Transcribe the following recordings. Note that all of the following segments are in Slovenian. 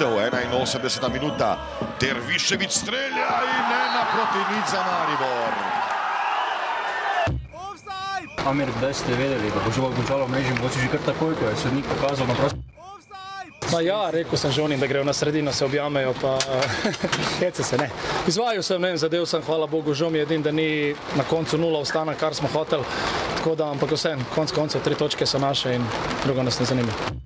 Prekinitev 81. minuta, Derviševič strelja in ena proti nič za Maribor. Amir, kdaj ste vedeli, da bo žogo končalo v mreži, mogoče že kar takoj, ko je sodnik pokazal na prost? Ma ja, rekel sem že onim, da grejo na sredino, se objamejo, pa hece se ne. Izvajal sem, ne vem, zadev sem, hvala Bogu, žal mi je edin, da ni na koncu nula ostana, kar smo hoteli. Tako da, ampak vse, konc koncev, tri točke so naše in drugo nas ne zanima.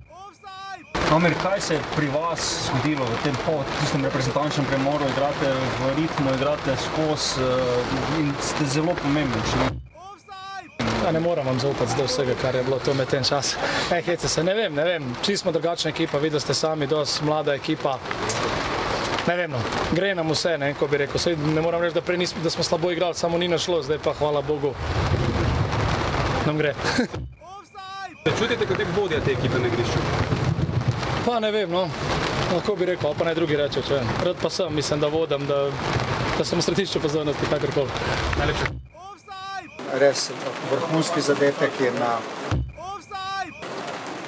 Amir, kaj se je pri vas zgodilo v tem po tistem reprezentančnem premoru? Igrate v ritmu, igrate skozi uh, in ste zelo pomembni. Ja, ne moram vam zaupati zdaj vsega, kar je bilo to med tem čas. E, hece se, ne vem, ne vem. Vsi smo drugačna ekipa, videli ste sami, dosti mlada ekipa. Ne vem, no. gre nam vse, ne, ko bi rekel. Sej ne moram reči, da, prej nismo, da smo slabo igrali, samo ni našlo, zdaj pa hvala Bogu. Nam gre. Čutite, kot vodja te ekipe na igrišču? Pa ne vem, no. Lahko bi rekel, pa naj drugi reče, če. Rad pa sem, mislim, da vodim, da, da sem v središču pozornosti, kakorkoli. Najlepše. res vrhunski zadetek je na.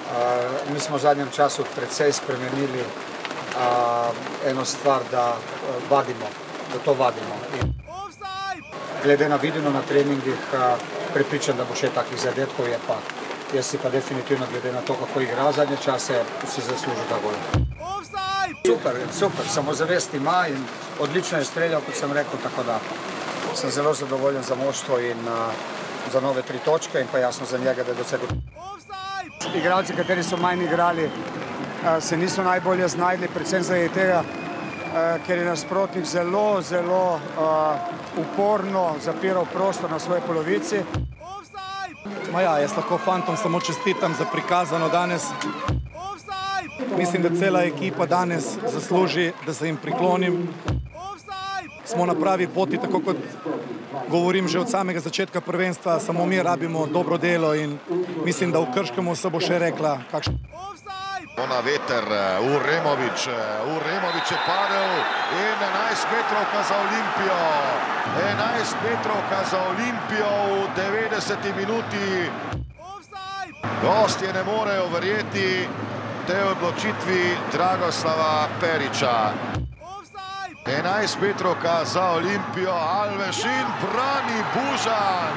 Uh, mi smo v zadnjem času precej spremenili uh, eno stvar, da uh, vadimo, da to vadimo. In glede na videno na treningih, uh, prepričan, da bo še takih zadetkov, je pa. Jaz si pa definitivno, glede na to, kako igra zadnje čase, si zasluži ta gol. Super, super, samozavest ima in odlično je streljal, kot sem rekel, tako da sem zelo zadovoljen za moštvo in uh, za nove tri točke in pa jasno za njega, da je dosegel. Igralci, kateri so manj igrali, uh, se niso najbolje znajdli, predvsem zaradi tega, uh, ker je nasprotnik zelo, zelo uh, uporno zapiral prostor na svoji polovici. Ma ja, jaz lahko fantom samo čestitam za prikazano danes. Mislim, da cela ekipa danes zasluži, da se jim priklonim. Smo na pravi poti, tako kot govorim že od samega začetka prvenstva, samo mi rabimo dobro delo in mislim, da v Krškemu se bo še rekla, kakšno. Ona veter, Uremovič, uh, Uremovič je padel in 11 metrovka za Olimpijo. 11 metrovka za Olimpijo v 90 minuti. Gostje ne morejo verjeti tej odločitvi Dragoslava Periča. 11 metrovka za Olimpijo, Alvešin brani Bužan.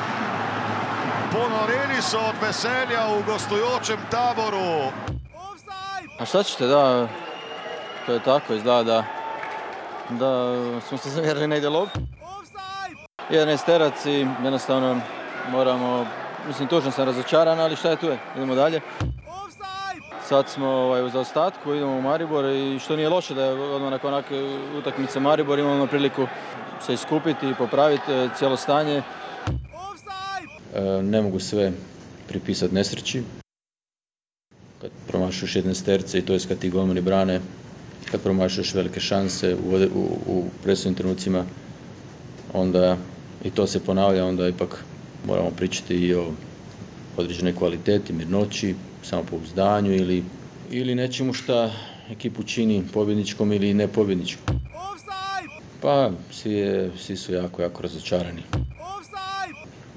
Ponoreli so od veselja v gostujočem taboru. A šta ćete, da, to je tako, izgleda da, da smo se zamjerili negdje loptu. 11 terac i jednostavno moramo, mislim tužno sam razočaran, ali šta je tu je, idemo dalje. Sad smo ovaj, u zaostatku, idemo u Maribor i što nije loše da je odmah nakon onake utakmice Maribor imamo priliku se iskupiti i popraviti e, cijelo stanje. E, ne mogu sve pripisati nesreći. Kad promašuješ jedne sterce i to je kad ti golmani brane, kad promašuješ velike šanse u, u, u presudnim trenucima, onda i to se ponavlja, onda ipak moramo pričati i o određenoj kvaliteti, mirnoći, samopouzdanju ili, ili nečemu šta ekipu čini pobjedničkom ili ne pobjedničkom. Pa, svi, je, svi su jako, jako razočarani.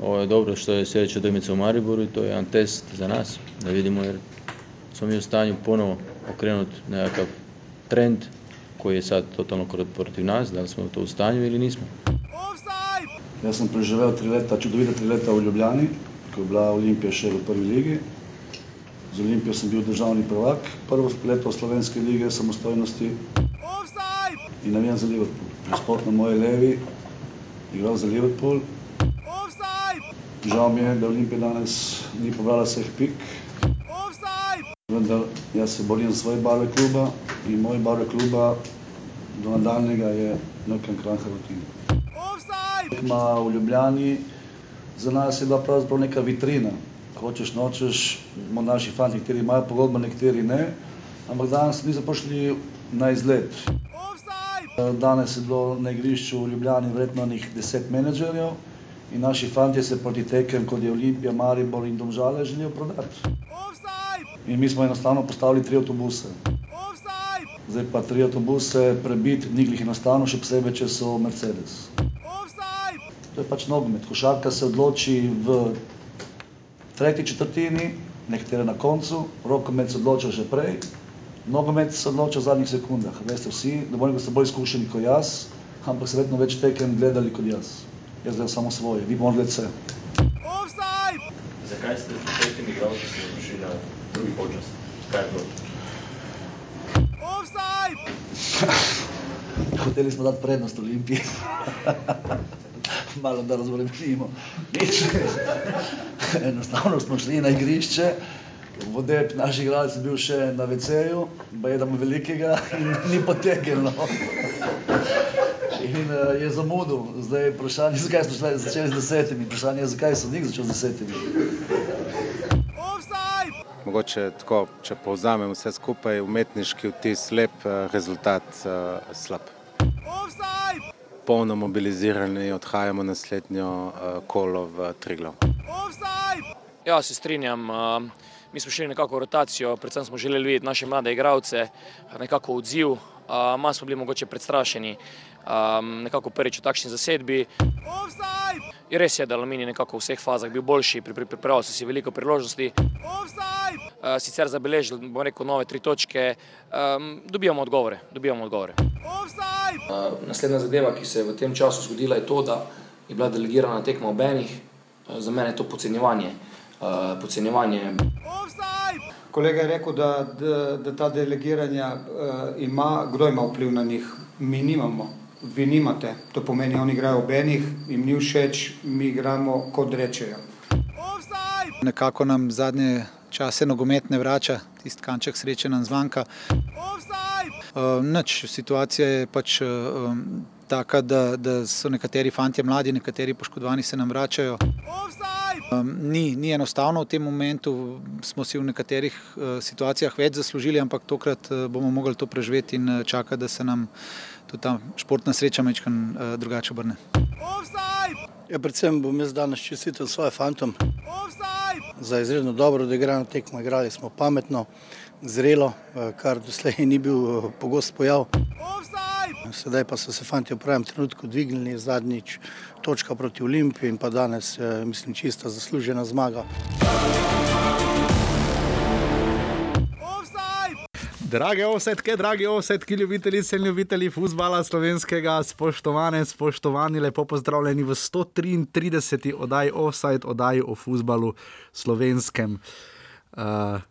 Ovo je dobro što je sljedeća utakmica u Mariboru i to je jedan test za nas, da vidimo jer smo mi u stanju ponovo okrenuti nekakav trend koji je sad totalno protiv nas, da li smo to u stanju ili nismo. Jaz sem preživel tri leta, čudovita tri leta v Ljubljani, ko je bila Olimpija še v prvi ligi. Z Olimpijo sem bil državni prvak, prvo leto slovenske lige samostojnosti in navijam za Liverpool. Gospod na moji levi, igral za Liverpool. Žal mi je, da Olimpija danes ni pobrala vseh pik, vendar jaz se borim za svoje barve kluba in moje barve kluba do nadaljnega je Nokan Kran Hrvatin. Tekma v Ljubljani za nas je bila pravzaprav neka vitrina. Hočeš, nočeš, mo- naši fanti, nekateri imajo pogodbo, nekateri ne, ampak danes niso prišli na izlet. Danes je bilo na igrišču v Ljubljani verjetno nekih deset menedžerjev in naši fantje se proti tekem, kot je Olimpija, Maribor in Domžale, želijo prodati. In mi smo enostavno postavili tri avtobuse. Zdaj pa tri avtobuse prebiti, ni glih enostavno, še posebej, če so Mercedes. To je pač nogomet. Košarka se odloči v tretji četrtini, nekatere na koncu, rokomet se odloča že prej Nogomet se odloča v zadnjih sekundah. Veste vsi, da bomo ste bolj izkušeni kot jaz, ampak se vedno več tekem gledali kot jaz. Jaz gledam samo svoje, vi bomo gledali vse. Zakaj ste s petimi igralci se odločili na drugi počas? Kaj je bilo? Hoteli smo dati prednost Olimpiji. Malo da razbremenimo. Nič. Enostavno smo šli na igrišče, vodep naš igralec je bil še na WC-ju, baje da mu velikega in ni potegnilo. In uh, je zamudil. Zdaj je vprašanje, zakaj smo šli, začeli z desetimi. Vprašanje je, zakaj so njih začeli z desetimi. Mogoče tako, če povzamem vse skupaj, umetniški vtis lep, eh, rezultat uh, slab. Polno mobilizirani, odhajamo naslednjo uh, kolo v Triglav. Ja, se strinjam. Uh, mi smo šli nekako v rotacijo, predvsem smo želeli videti naše mlade igralce, nekako odziv. Uh, malo smo bili mogoče predstrašeni, um, nekako prvič v takšni zasedbi. Je res je, da Aluminij nekako v vseh fazah bil boljši, pri, pri, pripravil so si veliko priložnosti. Uh, sicer zabeležili, bomo rekel, nove tri točke, um, dobijamo odgovore. Dobijamo odgovore. Uh, naslednja zadeva, ki se je v tem času zgodila, je to, da je bila delegirana tekma obenih. Uh, za mene je to podcenjevanje. Uh, podcenjevanje. Kolega je rekel, da, da, da ta delegiranja uh, ima, kdo ima vpliv na njih. Mi nimamo, vi nimate. To pomeni, oni igrajo obenih, jim ni všeč, mi igramo kot rečejo. Nekako nam zadnje čase nogomet ne vrača, tisti kanček sreče nam zvanka. Uh, nič, situacija je pač uh, taka, da, da so nekateri fanti mladi, nekateri poškodovani se nam vračajo. Um, ni, ni enostavno v tem momentu, smo si v nekaterih uh, situacijah več zaslužili, ampak tokrat uh, bomo mogli to preživeti in uh, čakati, da se nam tudi ta športna sreča mečkan uh, drugače obrne. Ja, predvsem bom jaz danes čestitil svoje fantom za izredno dobro odigrano tekmo. Igrali smo pametno, zrelo, kar doslej ni bil pogost pojav. Sedaj pa so se fanti v pravem trenutku dvignili, zadnjič točka proti Olimpiji in pa danes, mislim, čista zaslužena zmaga. Drage osetke, dragi osetki, ljubitelice in ljubitelji futbola slovenskega, spoštovane, spoštovani, lepo pozdravljeni v 133. oddaji Offside, oddaji o futbalu slovenskem. Uh,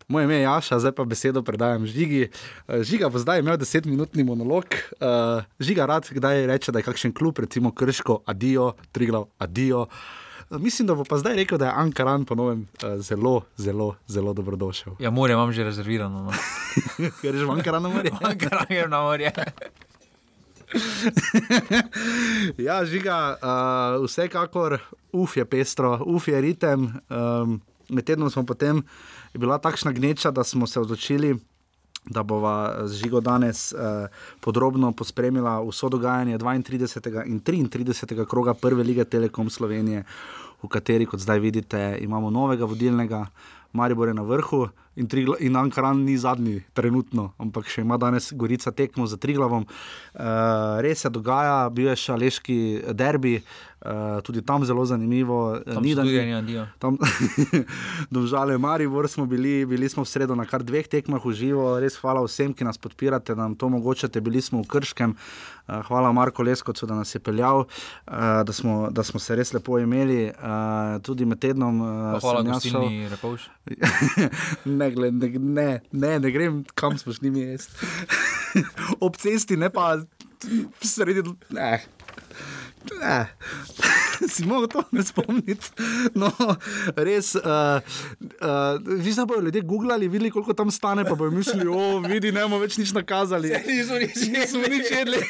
moje ime je Jaša, zdaj pa besedo predajam Žigi. Uh, Žiga bo zdaj imel desetminutni monolog. Uh, Žiga rad kdaj reče, da je kakšen klub, recimo Krško, adijo, Triglav, adijo. Uh, mislim, da bo pa zdaj rekel, da je Ankaran ponovem uh, zelo, zelo, zelo dobrodošel. Ja, morje imam že rezervirano. No. Ker že v Ankaran na morje. Ankaran je na morje. ja, žiga, uh, vsekakor, uf je pestro, uf je ritem. Um, med tednom smo potem je bila takšna gneča, da smo se odločili, da bova z žigo danes uh, podrobno pospremila vso dogajanje 32. in 33. kroga prve lige Telekom Slovenije, v kateri, kot zdaj vidite, imamo novega vodilnega. Maribor je na vrhu in, trigla, in Ankaran ni zadnji, trenutno, ampak še ima danes Gorica tekmo za Triglavom. Uh, res se dogaja, bil je šaleški derbi, uh, tudi tam zelo zanimivo. Tam ni da ni. Tam, domžale Maribor smo bili, bili smo v sredo na kar dveh tekmah v živo. Res hvala vsem, ki nas podpirate, da nam to omogočate. Bili smo v Krškem. Uh, hvala Marko Leskovcu, da nas je peljal, uh, da, smo, da smo se res lepo imeli. Uh, tudi med tednom. Uh, hvala, Gostini Repovš. ne, gled, ne, ne, ne, ne grem, kam smo šli mi jesti. Ob cesti, ne pa sredi. Ne. Ne. si mogel to ne spomniti. No, res, uh, uh, vi ste pa ljudje googlali, videli, koliko tam stane, pa bojo mislili, o, vidi, ne bomo več nič nakazali. Nič, nismo nič jedli.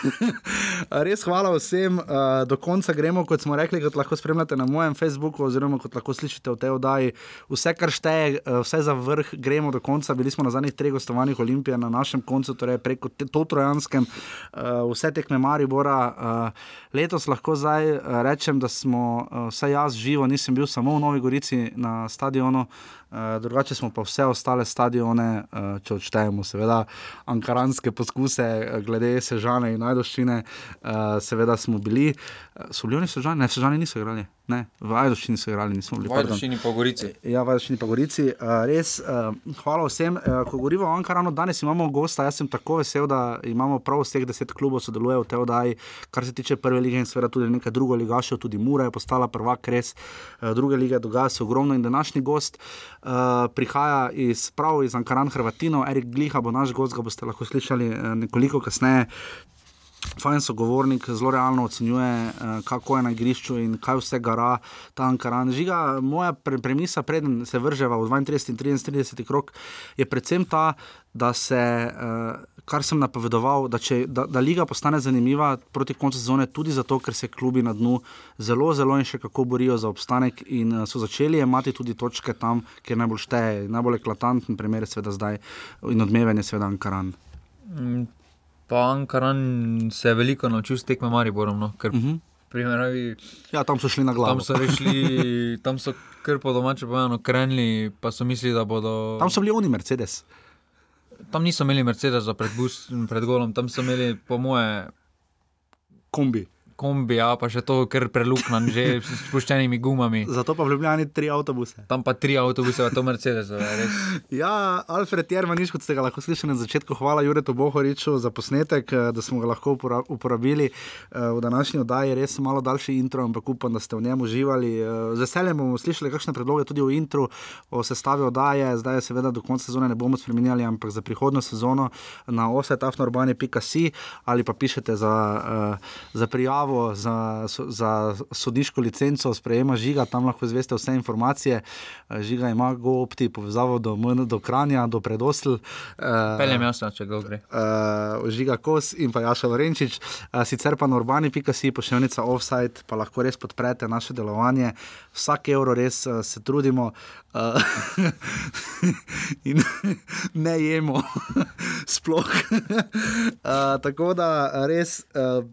res hvala vsem, uh, do konca gremo, kot smo rekli, kot lahko spremljate na mojem Facebooku, oziroma kot lahko slišite v tej oddaji. Vse, kar šteje, uh, vse za vrh, gremo do konca. Bili smo na zadnjih treh gostovanjih Olimpije na našem koncu, torej preko to trojanskem, uh, vse tekme Maribora. Uh, letos lahko zdaj uh, rečem, da smo, uh, vsaj jaz živo, nisem bil samo v Novi Gorici na stadionu, Uh, drugače smo pa vse ostale stadione, uh, če odštejemo, seveda, ankaranske poskuse, uh, glede Sežane in Najdoščine, uh, seveda smo bili. So bili oni Sežani? Ne, Sežani niso igrali. Ne, v Ajdoščini so igrali, nismo bili. V Ajdoščini pa Gorici. Ja, v Ajdoščini pa Gorici. Uh, res, uh, hvala vsem. Uh, ko govorimo o Ankaranu, danes imamo gosta. Jaz sem tako vesel, da imamo prav vseh deset klubov sodeluje v tej oddaji, kar se tiče prve lige in seveda tudi nekaj drugo ligašev, tudi Mura je postala prvak, res. Uh, druge lige dogaja se ogromno in današnji gost uh, prihaja iz prav iz Ankaran Hrvatino, Erik Gliha bo naš gost, ga boste lahko slišali uh, nekoliko kasneje. Fajn sogovornik, zelo realno ocenjuje, uh, kako je na igrišču in kaj vse gara ta Ankaran. Žiga, moja pre premisa, preden se vrževa v 32 in 33 krok, je predvsem ta, da se, uh, kar sem napovedoval, da, če, da, da liga postane zanimiva proti koncu sezone, tudi zato, ker se klubi na dnu zelo, zelo in še kako borijo za obstanek in uh, so začeli imati tudi točke tam, kjer najbolj šteje. Najbolj eklatanten primer je seveda zdaj in odmeven je seveda Ankaran. Mm. Pa Ankaran se je veliko naučil s tekme Mariborom. No, ker, uh -huh. primeravi, ja, tam so šli na glavo. Tam so, rešli, tam so kar po domače povedano krenili, pa so mislili, da bodo. Tam so bili oni Mercedes. Tam niso imeli Mercedesa pred, bus, pred golom, tam so imeli, po moje, kombi. Kombi, ja, pa še to, ker preluknjan, že s spuščenimi gumami. Zato pa v Ljubljani tri avtobuse. Tam pa tri avtobuse, pa to Mercedes. ja, Alfred Jermaniš, kot ste ga lahko slišali na začetku, hvala Juretu Bohoriču za posnetek, da smo ga lahko uporabili v današnji oddaji. Res malo daljši intro, ampak upam, da ste v njem uživali. Z veseljem bomo slišali kakšne predloge tudi v intro, o sestavi oddaje. Zdaj je seveda do konca sezone ne bomo spremenjali, ampak za prihodno sezono na osetafnorbani.si ali pa pišete za, za prijavo za, za sodniško licenco, sprejema žiga, tam lahko izveste vse informacije. Žiga ima GoOpti povezavo do, do Kranja, do predosl. Peljem jaz, če ga gre. Uh, žiga Kos in pa Jaša Lorenčič. Uh, sicer pa na urbani.si pošiljnica offside, pa lahko res podprete naše delovanje. Vsak evro res se trudimo. In ne jemo, sploh. uh, tako da res. Uh,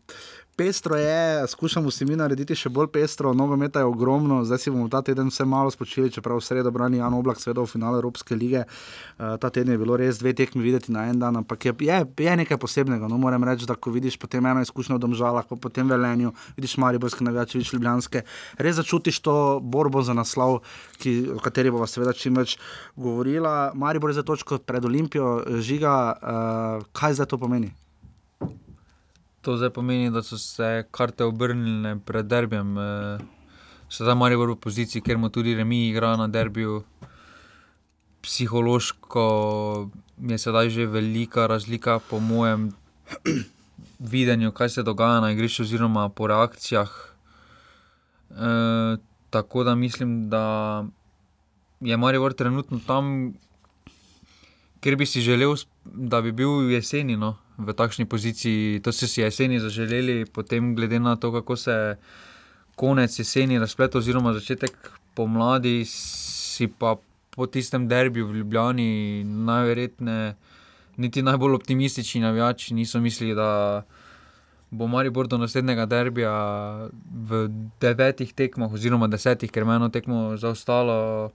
Pestro je, skušamo si mi narediti še bolj pestro, nogomet je ogromno, zdaj si bomo ta teden vse malo spočili, čeprav sredo brani Jan Oblak, seveda v finalu Evropske lige. Uh, ta teden je bilo res dve tekmi videti na en dan, ampak je, je, je nekaj posebnega. No, moram reči, da ko vidiš potem eno izkušnjo v Domžalah, pa potem Velenju, vidiš Mariborske navijače, vidiš Ljubljanske, res začutiš to borbo za naslov, ki, o kateri bova seveda čim več govorila. Maribor je za točko pred Olimpijo, žiga, uh, kaj zdaj to pomeni? To zdaj pomeni, da so se karte obrnile pred derbijem. Se zdaj mari v poziciji, ker mu tudi remi igra na derbiju. Psihološko je sedaj že velika razlika, po mojem videnju, kaj se dogaja na igrišču, oziroma po reakcijah. E, tako da mislim, da je Maribor trenutno tam, kjer bi si želel, da bi bil v jeseni. No? V takšni poziciji, to so si jeseni zaželeli, potem glede na to, kako se konec jeseni razplet, oziroma začetek pomladi, si pa po tistem derbiju v Ljubljani najverjetneje, niti najbolj optimistični navijači niso mislili, da bo Maribor do naslednjega derbija v devetih tekmah, oziroma desetih, ker me eno tekmo zaostalo.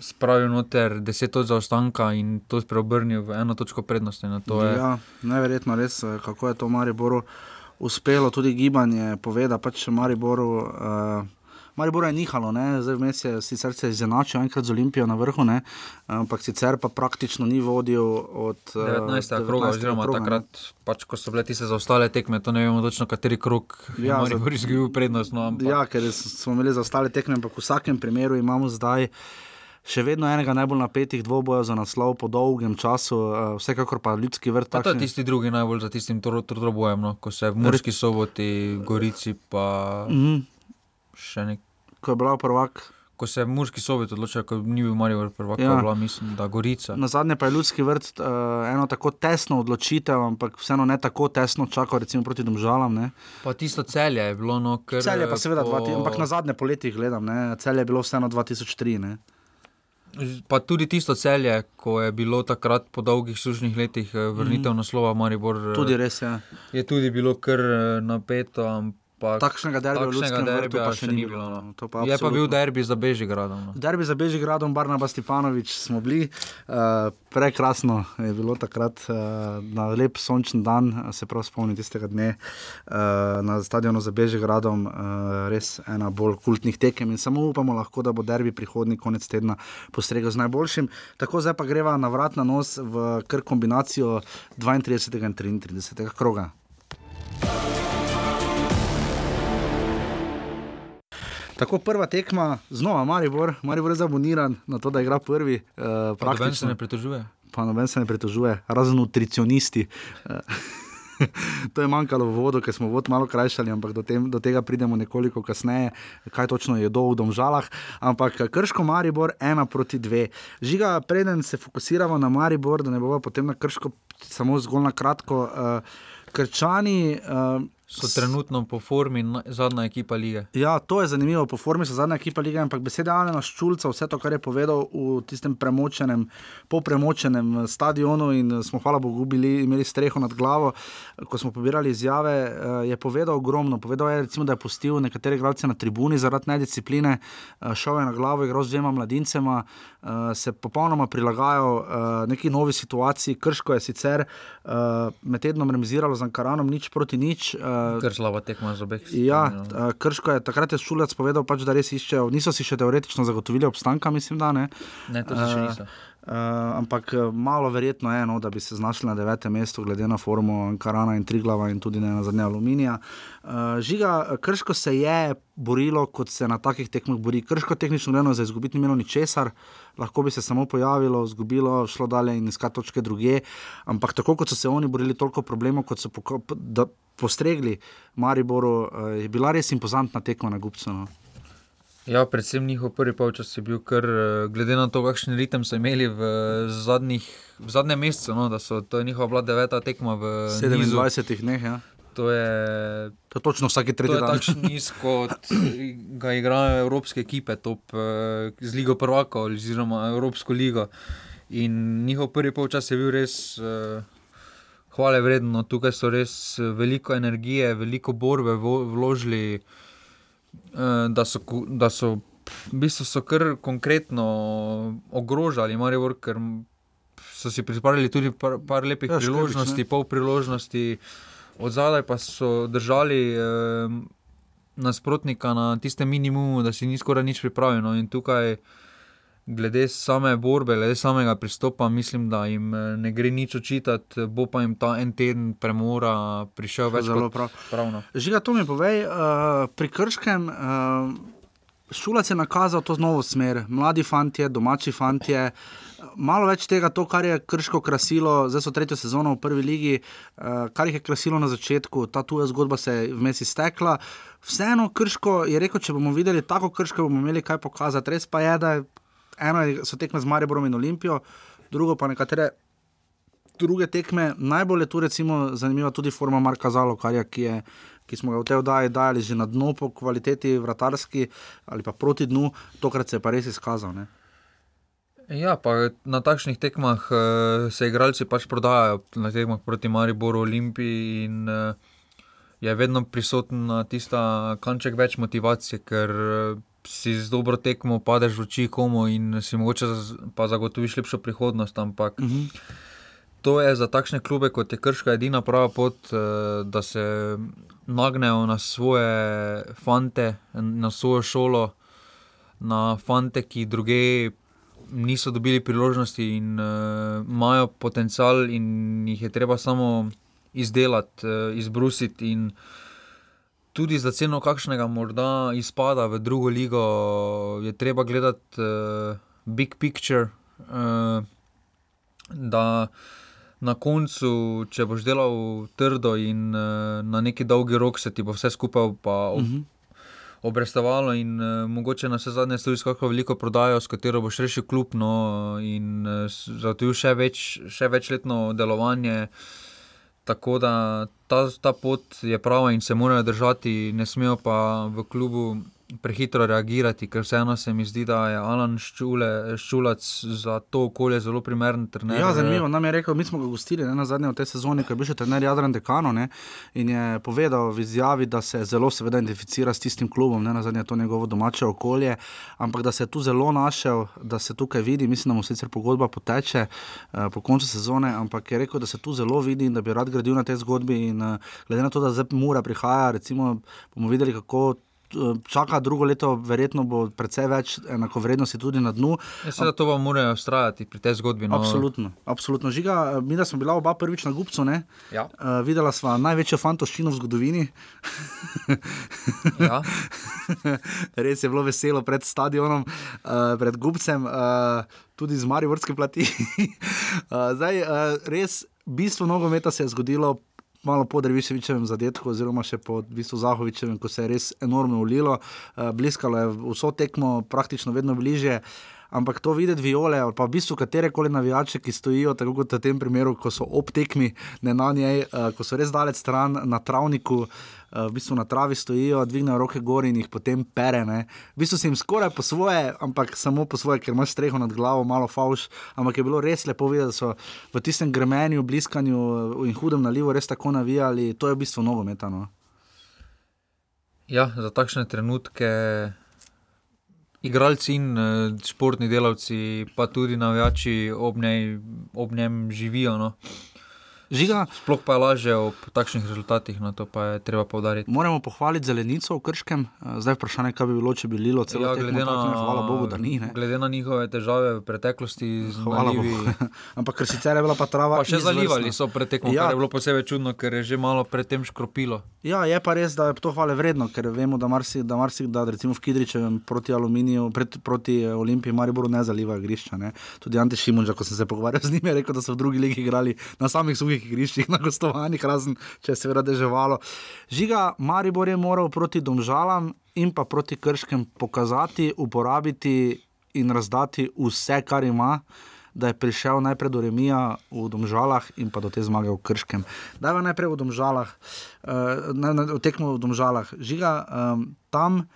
Spravil noter deset točk zaostanka in to preobrnil v eno točko prednosti. Ja, Najverjetno res, kako je to Mariboru uspelo, tudi gibanje poveda, pač Mariboru. Uh, Maribor je nihalo, ne? zdaj vmes je sicer se izenačil enkrat z Olimpijo na vrhu, ne? ampak sicer pa praktično ni vodil od 19. kroga, oziroma kroga, takrat, pač, ko so bile tiste zaostale tekme, to ne vemo točno, kateri krok ja, je Maribor izgubil prednost. No, ampak... Ja, ker smo imeli zaostale tekme, ampak v vsakem primeru imamo zdaj. Še vedno enega najbolj napetih dvobojev za naslov po dolgem času, vsekakor pa ljudski vrt. To je tisti drugi najbolj za tistim trobojem, no? ko se v Murski soboti, Gorici pa mm -hmm. še nekaj ko je bila prvak. Ko se je Murski sovjet odločil, ko ni bil Marijo prvak, ja. bila, mislim, da Gorica. Na zadnje pa je ljudski vrt uh, eno tako tesno odločitev, ampak vseeno ne tako tesno čakal, recimo proti Domžalam. Ne. Pa tisto celje je bilo, no, ker. Celje pa seveda, po... dva, ampak na zadnje poletje gledam, ne. celje je bilo vseeno 2003. Ne. Pa tudi tisto celje, ko je bilo takrat po dolgih sušnih letih vrnitev mm. naslova Maribor. Tudi res je. Ja. Je tudi bilo kar napeto, ampak takšnega derbija v takšnega Ljudskem vrtu derbija pa še ni bilo, no. no. Pa Je pa bil derbi za Bežigradom. No. Derbi za Bežigradom, Barnaba Stepanovič smo bili, uh, prekrasno je bilo takrat uh, na lep sončen dan, eh, se prav spomnim tistega dne uh, na stadionu za Bežigradom, uh, res ena bolj kultnih tekem in samo upamo lahko, da bo derbi prihodnji konec tedna postregel z najboljšim. Tako zdaj pa greva na vrat na nos v kar kombinacijo 32. in 33. kroga. Tako prva tekma, znova Maribor, Maribor je zaboniran na to, da igra prvi. Uh, Pa noben se ne pritožuje. Pa noben se ne pritožuje, razen nutricionisti. Eh, to je manjkalo v vodu, ker smo vod malo krajšali, ampak do, tem, do tega pridemo nekoliko kasneje, kaj točno je do v domžalah. Ampak Krško Maribor ena proti dve. Žiga, preden se fokusiramo na Maribor, da ne bomo potem na Krško samo zgolj na kratko. Uh, Krčani. Uh, So trenutno po formi zadnja ekipa lige. Ja, to je zanimivo, po formi so zadnja ekipa lige, ampak besede Alena Ščulca, vse to, kar je povedal v tistem premočenem, popremočenem stadionu in eh, smo, hvala Bogu, bili, imeli streho nad glavo, ko smo pobirali izjave, eh, je povedal ogromno. Povedal je, recimo, da je pustil nekatere igralce na tribuni zaradi nediscipline, eh, šel je na glavo, igral z dvema mladincema, eh, se popolnoma prilagajal eh, neki novi situaciji. Krško je sicer eh, med tednom remiziralo z Ankaranom nič proti nič. Ker slaba tekma za obeh. Ja, no. Krško je takrat je Šulec povedal, pač, da res iščejo, niso si še teoretično zagotovili obstanka, mislim, da ne. Ne, to še niso. Uh, ampak eh, malo verjetno je, no, da bi se znašli na devetem mestu, glede na formo Ankarana in Triglava in tudi ne na zadnje Aluminija. Uh, žiga, Krško se je borilo, kot se na takih tekmah bori. Krško tehnično gledano za izgubiti ni imelo ničesar, lahko bi se samo pojavilo, izgubilo, šlo dalje in iskati točke druge. Ampak tako kot so se oni borili, toliko problemov, kot so poko- da postregli Mariboru, uh, je bila res impozantna tekma na Gupcu. No. Ja, predvsem njihov prvi polčas je bil kar, eh, glede na to, kakšen ritem so imeli v, zadnjih, v zadnjem mesecu, no, da so to je njihova bila deveta tekma v nizu. 27 dneh, ja. To je, to je točno vsake to tretji je takšen niz, kot ga igrajo evropske ekipe, top eh, z Ligo Prvaka oziroma Evropsko ligo. In njihov prvi polčas je bil res uh, hvale vreden. No. Tukaj so res eh, veliko energije, veliko borbe vložili, uh, da so, da so v bistvu so kar konkretno ogrožali Maribor, ker so si pripravili tudi par, par lepih Ja, priložnosti, ne. pol priložnosti, od zadaj pa so držali. Uh, Nasprotnika na tistem minimumu, da si ni skoraj nič pripravljen. No. In tukaj, glede same borbe, glede samega pristopa, mislim, da jim eh, ne gre nič očitati, bo pa jim ta en teden premora prišel več Zelo kot prav. pravno. Žiga, to mi povej, uh, pri Krškem uh, Šulac je nakazal to novo smer, mladi fantje, domači fantje. Malo več tega, to, kar je krško krasilo, zdaj so tretjo sezono v prvi ligi, kar jih je krasilo na začetku, ta tuja zgodba se je vmes iztekla. Vseeno, krško je rekel, če bomo videli tako krško, bomo imeli kaj pokazati. Res pa je, da je, eno so tekme z Mariborom in Olimpijo, drugo pa nekatere druge tekme. Najbolj je tu recimo zanimiva tudi forma Marka Zalokarja, ki, je, ki smo ga v tej oddaji dajali že na dno po kvaliteti vratarski ali pa proti dnu, tokrat se je pa res izkazal. Ne? Ja, pa na takšnih tekmah uh, se igralci pač prodajajo, na tekmah proti Mariboru, Olimpiji in uh, je vedno prisotna tista kanček več motivacije, ker uh, si z dobro tekmo padeš v oči komu in si mogoče pa zagotoviš lepšo prihodnost. Ampak Mhm. to je za takšne klube, kot je Krška, edina prava pot, uh, da se nagnejo na svoje fante, na svojo šolo, na fante, ki druge niso dobili priložnosti in uh, imajo potencial, in jih je treba samo izdelati, uh, izbrusiti. In tudi za ceno kakšnega morda izpada v drugo ligo, je treba gledati uh, big picture. Uh, da na koncu, če boš delal trdo in uh, na neki dolgi rok, se ti bo vse skupaj pa ob, Mhm. obrestovalo in uh, mogoče na vse zadnje stojiš kako veliko prodajo, s katero boš rešil klub no, in uh, zagotovil še, več, še večletno delovanje. Tako da ta, ta pot je prava in se morajo držati, ne smejo pa v klubu prehitro reagirati, ker vseeno se mi zdi, da je Alan Ščule, Ščulac za to okolje zelo primeren trener. Ja, zanimivo. Nam je rekel, mi smo ga gostili ne, na zadnje v tej sezoni, ko je bil še trener Jadran Dekano ne, in je povedal v izjavi, da se zelo seveda identificira s tistim klubom, ne na zadnje to njegovo domače okolje, ampak da se je tu zelo našel, da se tukaj vidi, mislim, da mu sicer pogodba poteče uh, po koncu sezone, ampak je rekel, da se tu zelo vidi in da bi rad gradil na tej zgodbi in uh, glede na to, da zdaj mura prihaja, recimo bomo videli, kako čaka drugo leto, verjetno bo precej več enakovrednosti tudi na dnu. Ja, Seveda to vam morajo ustrajati pri tej zgodbi. No. Absolutno, absolutno. Žiga, mi da smo bila oba prvič na Gupcu, ja. uh, videla sva največjo fantoščino v zgodovini. ja. Res je bilo veselo pred stadionom, uh, pred Gupcem, uh, tudi z Mariborske plati. uh, zdaj, uh, res, bistvo nogometa se je zgodilo malo po Dreviševičevem zadetku, oziroma še po v bistvu Zahovičevem, ko se je res enormno ulilo, uh, bliskalo je vso tekmo, praktično vedno bliže. Ampak to videti viole, ali pa v bistvu katere koli navijače, ki stojijo, tako kot v tem primeru, ko so ob tekmi, ne na njej, uh, ko so res daleč stran na travniku, uh, v bistvu na travi stojijo, dvignejo roke gor in jih potem pere. Ne. V bistvu se jim skoraj po svoje, ampak samo po svoje, ker imaš streho nad glavo, malo fauš. Ampak je bilo res lepo videti, da so v tistem gremenju, bliskanju in hudem nalivu res tako navijali. To je v bistvu nogometano. Ja, za takšne trenutke igralci in uh, športni delavci, pa tudi navijači ob, ob njem živijo. No. Žiga. Sploh pa je lažje ob takšnih rezultatih, na no, to pa je treba povdariti. Moramo pohvaliti zelenico v Krškem, zdaj vprašanje, kaj bi bilo, če bi bilo celo ja, glede na to, hvala Bogu, da ni. Ne? Glede na njihove težave v preteklosti, hvala Bogu. Ampak ker sicer je bila pa trava. Pa še izvrstna. zalivali so pretekmo, ja. kar je bilo posebej čudno, ker je že malo predtem škropilo. Ja, je pa res, da je to hvale vredno, ker vemo, da marsikdaj, da, marsi, da recimo v Kidričevem proti aluminiju, pred, proti eh, Olimpiji, Mariboru ne zalivajo igrišča. Ne? Tudi Ante Šimunža, ko sem se pogovarjal z njim, je rekel, da so v drugi ligi igrali na samih suhih igriščih gostovanjih, razen če se je radeževalo. Žiga Maribor je moral proti Domžalam in pa proti Krškem pokazati, uporabiti in razdati vse, kar ima. Da je prišel najprej do Remija v Domžalah in pa do te zmage v Krškem. Da je najprej v Domžalah, uh, na, na, v tekmo v Domžalah. Žiga, um, tam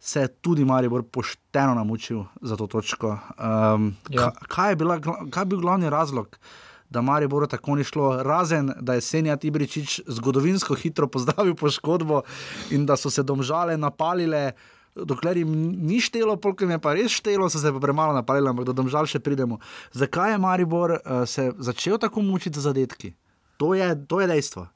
se je tudi Maribor pošteno namučil za to točko. Um, ja. kaj, je bila, kaj je bil glavni razlog? Uh, da Marijo tako ni šlo, razen da je Senja Tibričič zgodovinsko hitro pozdravil poškodbo in da so se domžale napalile. Dokler jim ni štelo, polk jim je pa res štelo, so se pa premalo napalili, ampak do domžal še pridemo. Zakaj je Maribor uh, se začel tako mučiti za zadetki? To je, to je dejstvo.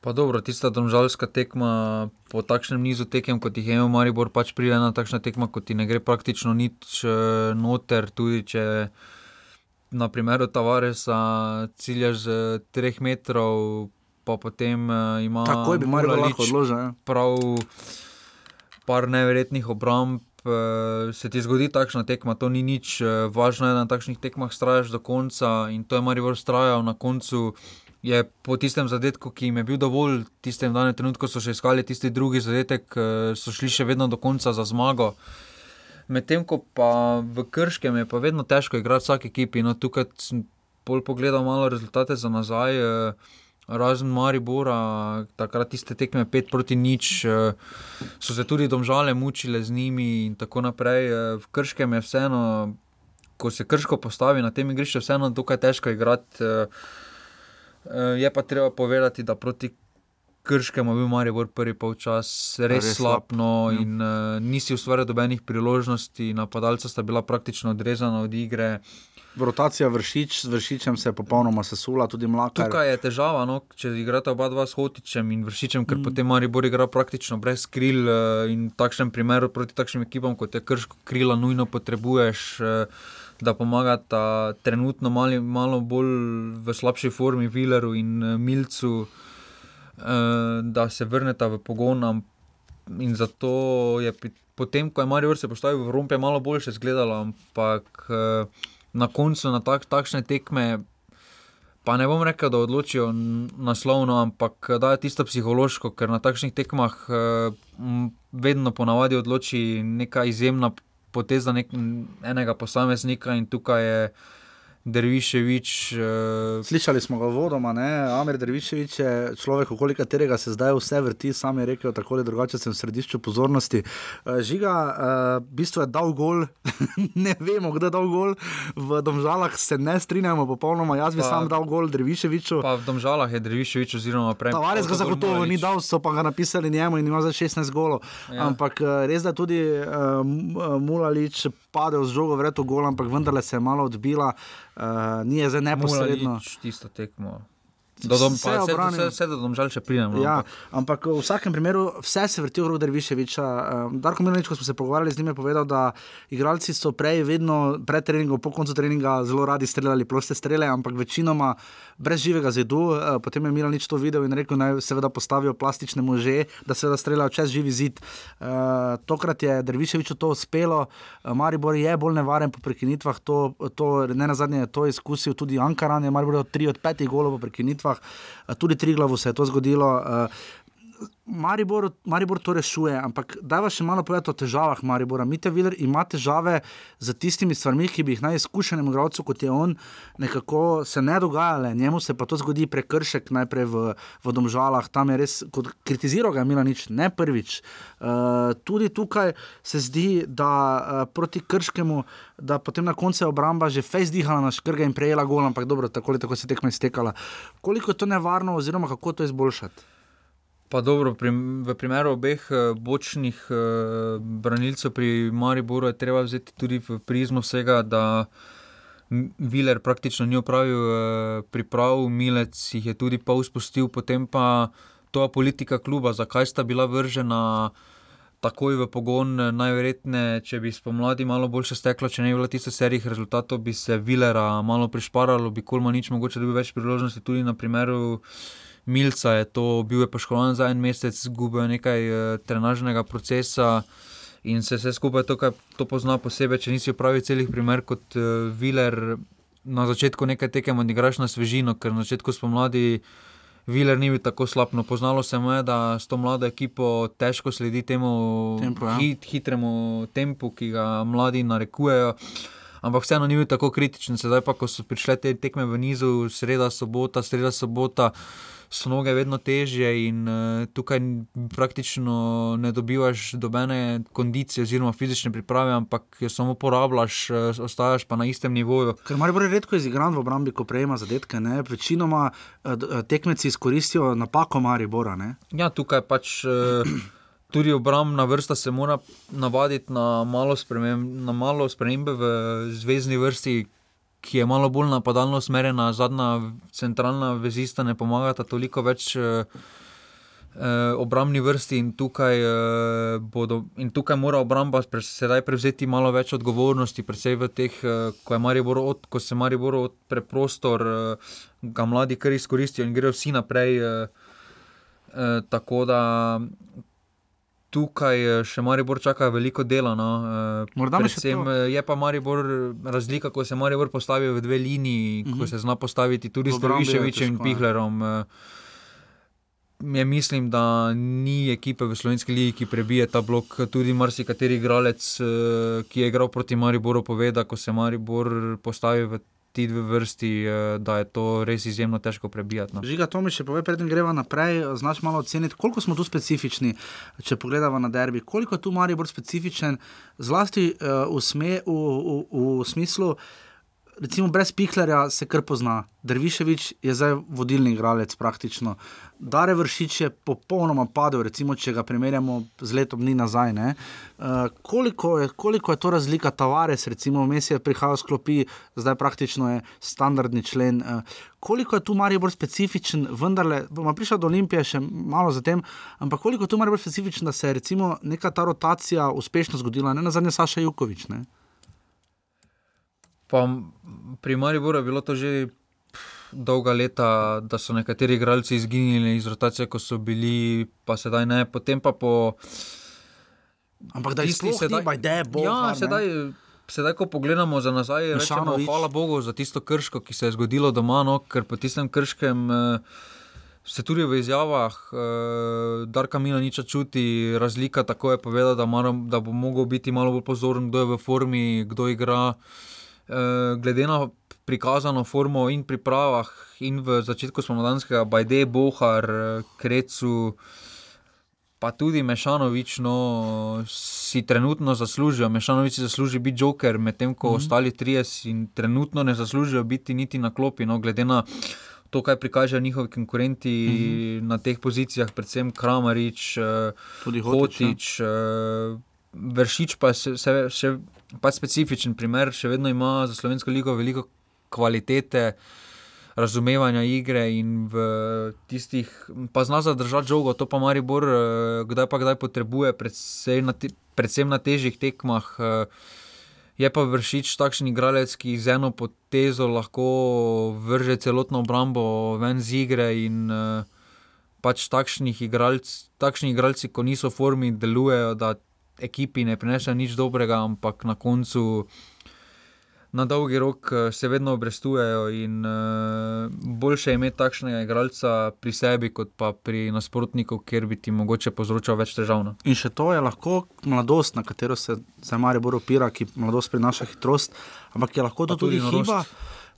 Pa dobro, tista domžalska tekma po takšnem nizu tekem, kot jih je imel Maribor, pač pride na takšna tekma, kot ti ne gre praktično nič uh, noter, tudi če na primeru Tavaresa ciljaš z 3 metrov, pa potem uh, ima tako je, bi lahko odložil. Ja. Prav par neverjetnih obramb. Uh, se ti zgodi takšna tekma, to ni nič, uh, važno je, da na takšnih tekmah strajaš do konca in to je Marijo strajal na koncu. Je po tistem zadetku, ki jim je bil dovolj, tistem danem trenutku so še iskali tisti drugi zadetek, so šli še vedno do konca za zmago. Uh, Medtem ko pa v Krškem je pa vedno težko igrati vsak ekipi. No, tukaj sem bolj pogledal malo rezultate za nazaj, eh, razen Maribora, takrat tiste tekme 5 proti nič, eh, so se tudi domžale mučile z njimi in tako naprej. Eh, v Krškem je vseeno, ko se Krško postavi na tem igrišču, vseeno dokaj težko igrati. Je pa treba povedati, da proti Krškemu je bil Maribor prvi polčas res, res slab, no, ja. in uh, nisi ustvarjal dobenih priložnosti, napadalca sta bila praktično odrezana od igre. Rotacija vršič, z vršičem se je popolnoma sesula, tudi mlaka. Tukaj je težava, no, če igrata oba dva s hotičem in vršičem, ker mm. potem Maribor igra praktično brez kril uh, in v takšnem primeru proti takšnim ekipam, kot je krško krila, nujno potrebuješ. Uh, Da pomagata trenutno mali, malo bolj v slabši formi Vileru in Milcu, Eh, da se vrneta v pogon. In zato je potem, ko je Marijo se postavil v Rompe, malo boljše izgledalo, ampak eh, na koncu na tak, takšne tekme. Pa ne bom rekel, da odločijo naslovno, ampak da je tisto psihološko, ker na takšnih tekmah eh, vedno ponavadi odloči neka izjemna poteza nek, enega posameznika in tukaj je Derviševič. Uh... Slišali smo ga vodoma, ne? Amir Derviševič je človek, okoli katerega se zdaj vse vrti, sam je rekel, tako ali drugače sem v središču pozornosti. Uh, žiga, uh, bistvu je dal gol, ne vemo, kdo je dal gol, v Domžalah se ne strinjamo popolnoma, jaz bi pa, sam dal gol Derviševiču. Pa v Domžalah je Derviševič oziroma prej. Tavares ga zagotovo ni dal, so pa ga napisali njemu in ima za 16 golov. Ja. Ampak res da tudi uh, Mulalič padel z žogo, vredno gol, ampak vendarle se je malo odbila uh, ni zdaj neposredno. Tisto tekmo. Do dom, vse, pa, vse, vse, vse do domžal še pridemo. Ja, ampak v vsakem primeru vse se vrti okrog Derviševiča. Uh, Darko Milanič, ko smo se pogovarjali z njim, je povedal, da igralci so prej, vedno pred treningom, po koncu treninga zelo radi streljali proste strele, ampak večinoma brez živega zidu. Uh, potem je Milanič to videl in rekel, naj seveda postavijo plastične može, da seveda streljajo čez živi zid. Uh, tokrat je Derviševiču to uspelo, uh, Maribor je bolj nevaren po prekinitvah, to, to ne na zadnje je to izkusil tudi Ankaran, je Maribor 3 od 5 golov po prekinitvah volitvah, eh, tudi tri glavu se je to zgodilo. Maribor, Maribor to rešuje, ampak da vas še malo povedati o težavah Maribora. Mite Viler ima težave z tistimi stvarmi, ki bi jih najizkušenem igralcu, kot je on, nekako se ne dogajale. Njemu se pa to zgodi prekršek najprej v, v domžalah, tam je res, kot kritiziral ga Mila nič, ne prvič. Uh, tudi tukaj se zdi, da uh, proti krškemu, da potem na koncu je obramba že fejs dihala na škrge in prejela gol, ampak dobro, tako se tekme iztekala. Koliko je to nevarno oziroma kako to izboljšati? Pa dobro, pri, v primeru obeh uh, bočnih uh, branilcev pri Mariboru je treba vzeti tudi v prizmo vsega, da Viler praktično ni opravil uh, priprav, Milec jih je tudi pa uspustil, potem pa to je politika kluba, zakaj sta bila vržena. Takoj v pogon, najverjetneje, če bi spomladi malo boljše steklo, če ne bi bilo tiste serije rezultatov, bi se Vilera malo prišparalo, bi Kolma nič mogoče dobil več priložnosti, tudi na primeru Milca je to, bil je poškodovan za en mesec, izgubil je nekaj uh, trenažnega procesa in se vse skupaj to, to pozna posebej, če nisi upravil celih primer kot uh, Viler. Na začetku nekaj tekem odigraš na svežino, ker na začetku spomladi Viler ni bil tako slab. No, poznalo se mu je, da s to mlado ekipo težko sledi temu tempu, ja. hit, hitremu tempu, ki ga mladi narekujejo. Ampak vseeno ni bil tako kritičen, sedaj pa, ko so prišle te tekme v nizu, sreda, sobota, sreda, sobota so noge vedno težje in uh, tukaj praktično ne dobivaš dobene kondicije oziroma fizične priprave, ampak jo samo porabljaš, uh, ostaješ pa na istem nivoju. Ker malo bolj redko je izigran v obrambi, ko prejema zadetke. Ne? Večinoma uh, tekmeci izkoristijo napako Maribora. Ne? Ja, tukaj pač. Uh, Tudi obrambna vrsta se mora navaditi na malo, sprememb, na malo spremembe v zvezdni vrsti, ki je malo bolj napadalno usmerjena, zadnja centralna vezista ne pomaga toliko več. Eh, eh, obrambni vrsti in tukaj, eh, bodo, in tukaj mora obramba sedaj prevzeti malo več odgovornosti, predvsem v teh, eh, ko, od, ko se Maribor odpre prostor, eh, ga mladi kar izkoristijo in grejo vsi naprej. Eh, eh, tako da tukaj eh, še Maribor čaka veliko dela. No. Eh, Morda Predvsem, eh, je pa Maribor razlika, ko se Maribor postavi v dve liniji, uh -huh. ko mhm. se zna postaviti tudi s Troviševičem in ja. Pihlerom. Ja, mislim, da ni ekipe v Slovenski ligi, ki prebije ta blok. Tudi marsikateri igralec, ki je igral proti Mariboru, pove, da ko se Maribor postavi v ti dve vrsti, eh, da je to res izjemno težko prebijati. No. Žiga, to mi še pove, preden greva naprej, znaš malo oceniti, koliko smo tu specifični, če pogledamo na derbi, koliko je tu Maribor specifičen, zlasti uh, v, sme, v, v, v smislu recimo brez Pihlerja se kar pozna. Drviševič je zdaj vodilni igralec praktično. Dare vršič je popolnoma padel, recimo, če ga primerjamo z letom dni nazaj. Uh, koliko, je, koliko je to razlika, Tavares, recimo, vmes je prihajal sklopi, zdaj praktično je standardni člen. Uh, koliko je tu Marijo bolj specifičen, vendarle, bomo prišli do Olimpije še malo zatem, ampak koliko je tu Marijo bolj specifičen, da se je recimo neka ta rotacija uspešno zgodila, ne na zadnje Saša Jukovič. Ne? Pa pri Mariboru je bilo to že dolga leta, da so nekateri igralci izginili iz rotacije, ko so bili, pa sedaj ne, potem pa po. Ampak da isti sedaj, ni, da je bolj. Ja, sedaj. Sedaj, ko pogledamo za nazaj, rečemo, hvala Bogu za tisto krško, ki se je zgodilo doma, no, ker po tistem krškem eh, se tudi v izjavah, eh, Darka Mina nič čuti, razlika tako je povedal, da, da bo mogel biti malo bolj pozoren, kdo je v formi, kdo igra. Eh, glede na prikazano formo in pripravah, in v začetku spomladanskega, Bajde, Bohar, Krecu, pa tudi Mešanovič, no, si trenutno zaslužijo. Mešanovič si zasluži biti joker, medtem ko mm -hmm. ostali trije si trenutno ne zaslužijo biti niti na klopi, no, glede na to, kaj prikažejo njihovi konkurenti mm -hmm. na teh pozicijah, predvsem Kramarič, tudi Hotič. Hotič Vršič pa je še, še pa specifičen primer, še vedno ima za slovensko ligo veliko kvalitete, razumevanja igre in v tistih, pa zna zadržati žogo, to pa Maribor, kdaj pa kdaj potrebuje, predvsem na, te, predvsem na težjih tekmah. Je pa vršič takšen igralec, ki z eno potezo lahko vrže celotno obrambo ven z igre in pač takšnih igralcev, takšni igralci, ko niso v formi, delujejo, da ekipi ne prinesejo nič dobrega, ampak na koncu na dolgi rok se vedno obrestujejo in uh, boljše je imeti takšnega igralca pri sebi, kot pa pri nasprotniku, kjer bi ti mogoče povzročal več težav. No. In še to je lahko mladosti, na katero se zdaj Marijo bolj opira, ki mladosti prinaša hitrost, ampak je lahko to tudi, tudi hiba.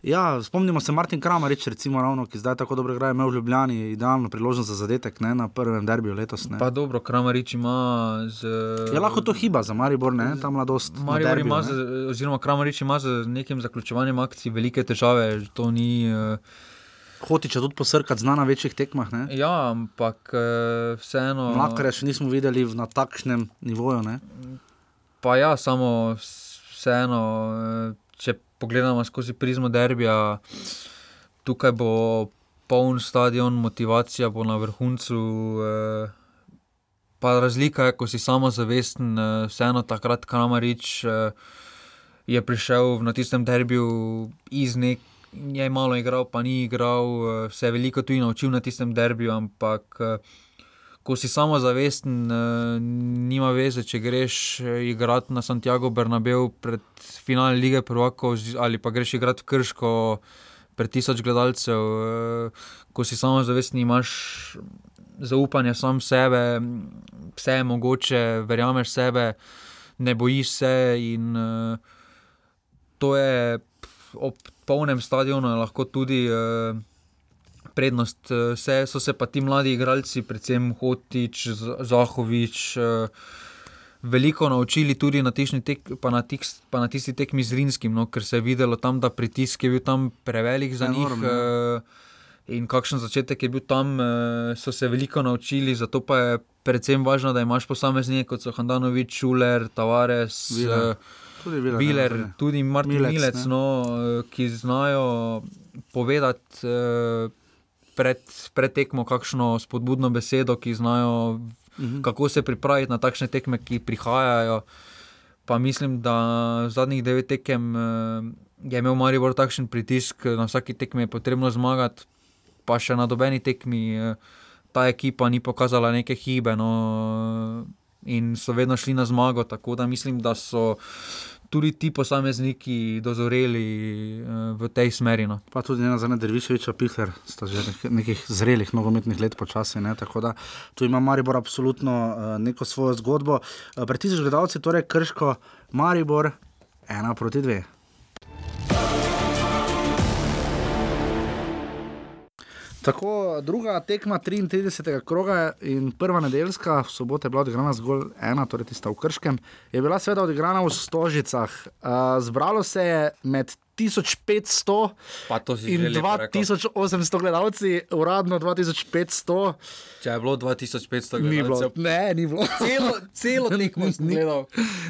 Ja, spomnimo se Martin Kramarič, recimo, ravno, ki zdaj tako dobro igra, imel v Ljubljani idealno priložnost za zadetek ne, na prvem derbiju letos. Ne. Pa dobro, Kramarič ima. Z, je lahko to hiba za Maribor, ne, ta mladost. Maribor derbiju, ima, z, oziroma Kramarič ima z nekim zaključovanjem akcij velike težave. To ni. Uh, Hotiče tudi posrkati znana na večjih tekmah. Ne? Ja, ampak vseeno. Mlakare še nismo videli na takšnem nivoju. Ne? Pa ja, samo vseeno, če pogledamo skozi prizmo derbija, tukaj bo poln stadion, motivacija bo na vrhuncu. Eh, pa razlika je, ko si samo zavesten, eh, vseeno takrat Kramarič eh, je prišel na tistem derbiju iz nek. Je malo igral, pa ni igral, se je veliko tudi naučil na tistem derbiju, ampak ko si samo zavesten, uh, nima veze, če greš eh, igrati na Santiago Bernabeu pred finale lige Prvako ali pa greš igrati v Krško pred tisoč gledalcev. Uh, ko si samo zavesten, imaš zaupanje sam sebe, vse je mogoče, verjameš sebe, ne bojiš se in to je ob polnem stadionu lahko tudi. Prednost. Vse eh, so se pa ti mladi igralci, predvsem Hotič, Zahovič, eh, veliko naučili tudi na, tek, pa na, tik, pa na tisti tekmi z Rinskim, no, ker se je videlo tam, da pritisk je bil tam prevelik za njih. Enorm, ja. In kakšen začetek je bil tam, so se veliko naučili, zato pa je predvsem važno, da imaš posameznike kot so Handanovič, Šuler, Tavares, Viler, tudi Martin Milec, Milec no, ki znajo povedati pred, pred tekmo kakšno spodbudno besedo, ki znajo, mhm. kako se pripraviti na takšne tekme, ki prihajajo. Pa mislim, da v zadnjih devet tekem eh, je imel Maribor takšen pritisk, na vsaki tekmi je potrebno zmagati, pa še na dobeni tekmi eh, ta ekipa ni pokazala neke hibe. No, in so vedno šli na zmago, tako da mislim, da so tudi ti posamezniki dozoreli uh, v tej smeri. No. Pa tudi ena zadnja Derviševiča, Pihler, sta že nekih zrelih nogometnih let počasi. Ne? Tako da tu ima Maribor absolutno uh, neko svojo zgodbo. Uh, Pred tisoč gledalci, torej krško, Maribor, ena proti dve. Tako, druga tekma 33. kroga in prva nedeljska, v soboto je bila odigrana zgolj ena, torej tista v Krškem, je bila seveda odigrana v Stožicah. Uh, zbralo se je med 1500 in 2800 gledalci, uradno 2500. Če je bilo 2500 gledalcev, ni bilo. Ne, ni bilo. Celo, celo tekmo sem gledal.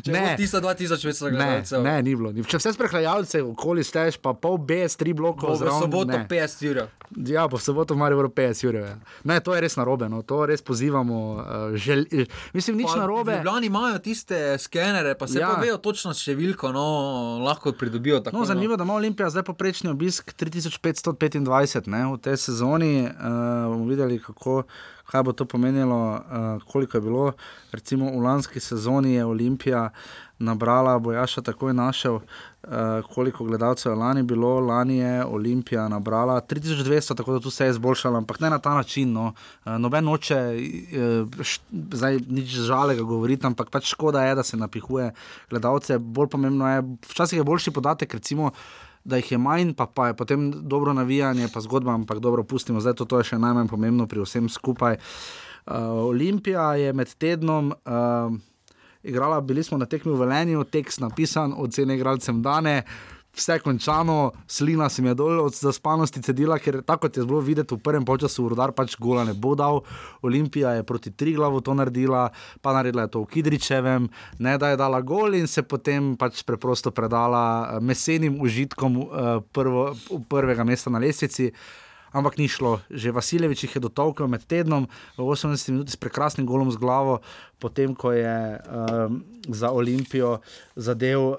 Ne, 2500 gledalcev. Ne, ne, ni bilo. Če vse sprehajalce okoli stež, pa pol BS, tri blokov. V soboto 50 ur. Ja, po soboto je bilo 50 ur. Ne, to je res narobe, no. to res pozivamo. Uh, žel, mislim, nič pa, narobe. Ljubljani imajo tiste skenere, pa se ja. pa vejo točno številko, no, lahko pridobijo tako. No, zanimivo, da ima Olimpija zdaj poprečni obisk 3525 ne, v tej sezoni. Uh, bomo videli, kako, kaj bo to pomenilo, uh, koliko je bilo. Recimo v lanski sezoni je Olimpija nabrala, bo Jaša takoj našel, uh, koliko gledalcev je lani bilo. Lani je Olimpija nabrala 3200, tako da tu se je izboljšalo, ampak ne na ta način. No. Uh, noben noče, uh, zdaj nič žalega govoriti, ampak pač škoda je, da se napihuje gledalce. Bolj pomembno je, včasih je boljši podatek, recimo. da jih je manj, pa, pa je potem dobro navijanje, pa zgodba, ampak dobro, pustimo, zdaj to, to je še najmanj pomembno pri vsem skupaj. Uh, Olimpija je med tednom. Uh, Igrala, bili smo na tekmi v Velenju, tekst napisan, ocene igralcem dane, vse končano, slina se mi je dol od zaspanosti cedila, ker tako je bilo videti v prvem času, rodar pač gola ne bo dal. Olimpija je proti Triglavu to naredila, pa naredila je to v Kidričevem, ne da je dala gol in se potem pač preprosto predala mesenim užitkom uh, prvo, prvega mesta na lestvici ampak ni šlo. Že Vasiljevič jih je dotolkel med tednom, v 80 minutah s prekrasnim golom z glavo, potem ko je um, za Olimpijo zadev uh,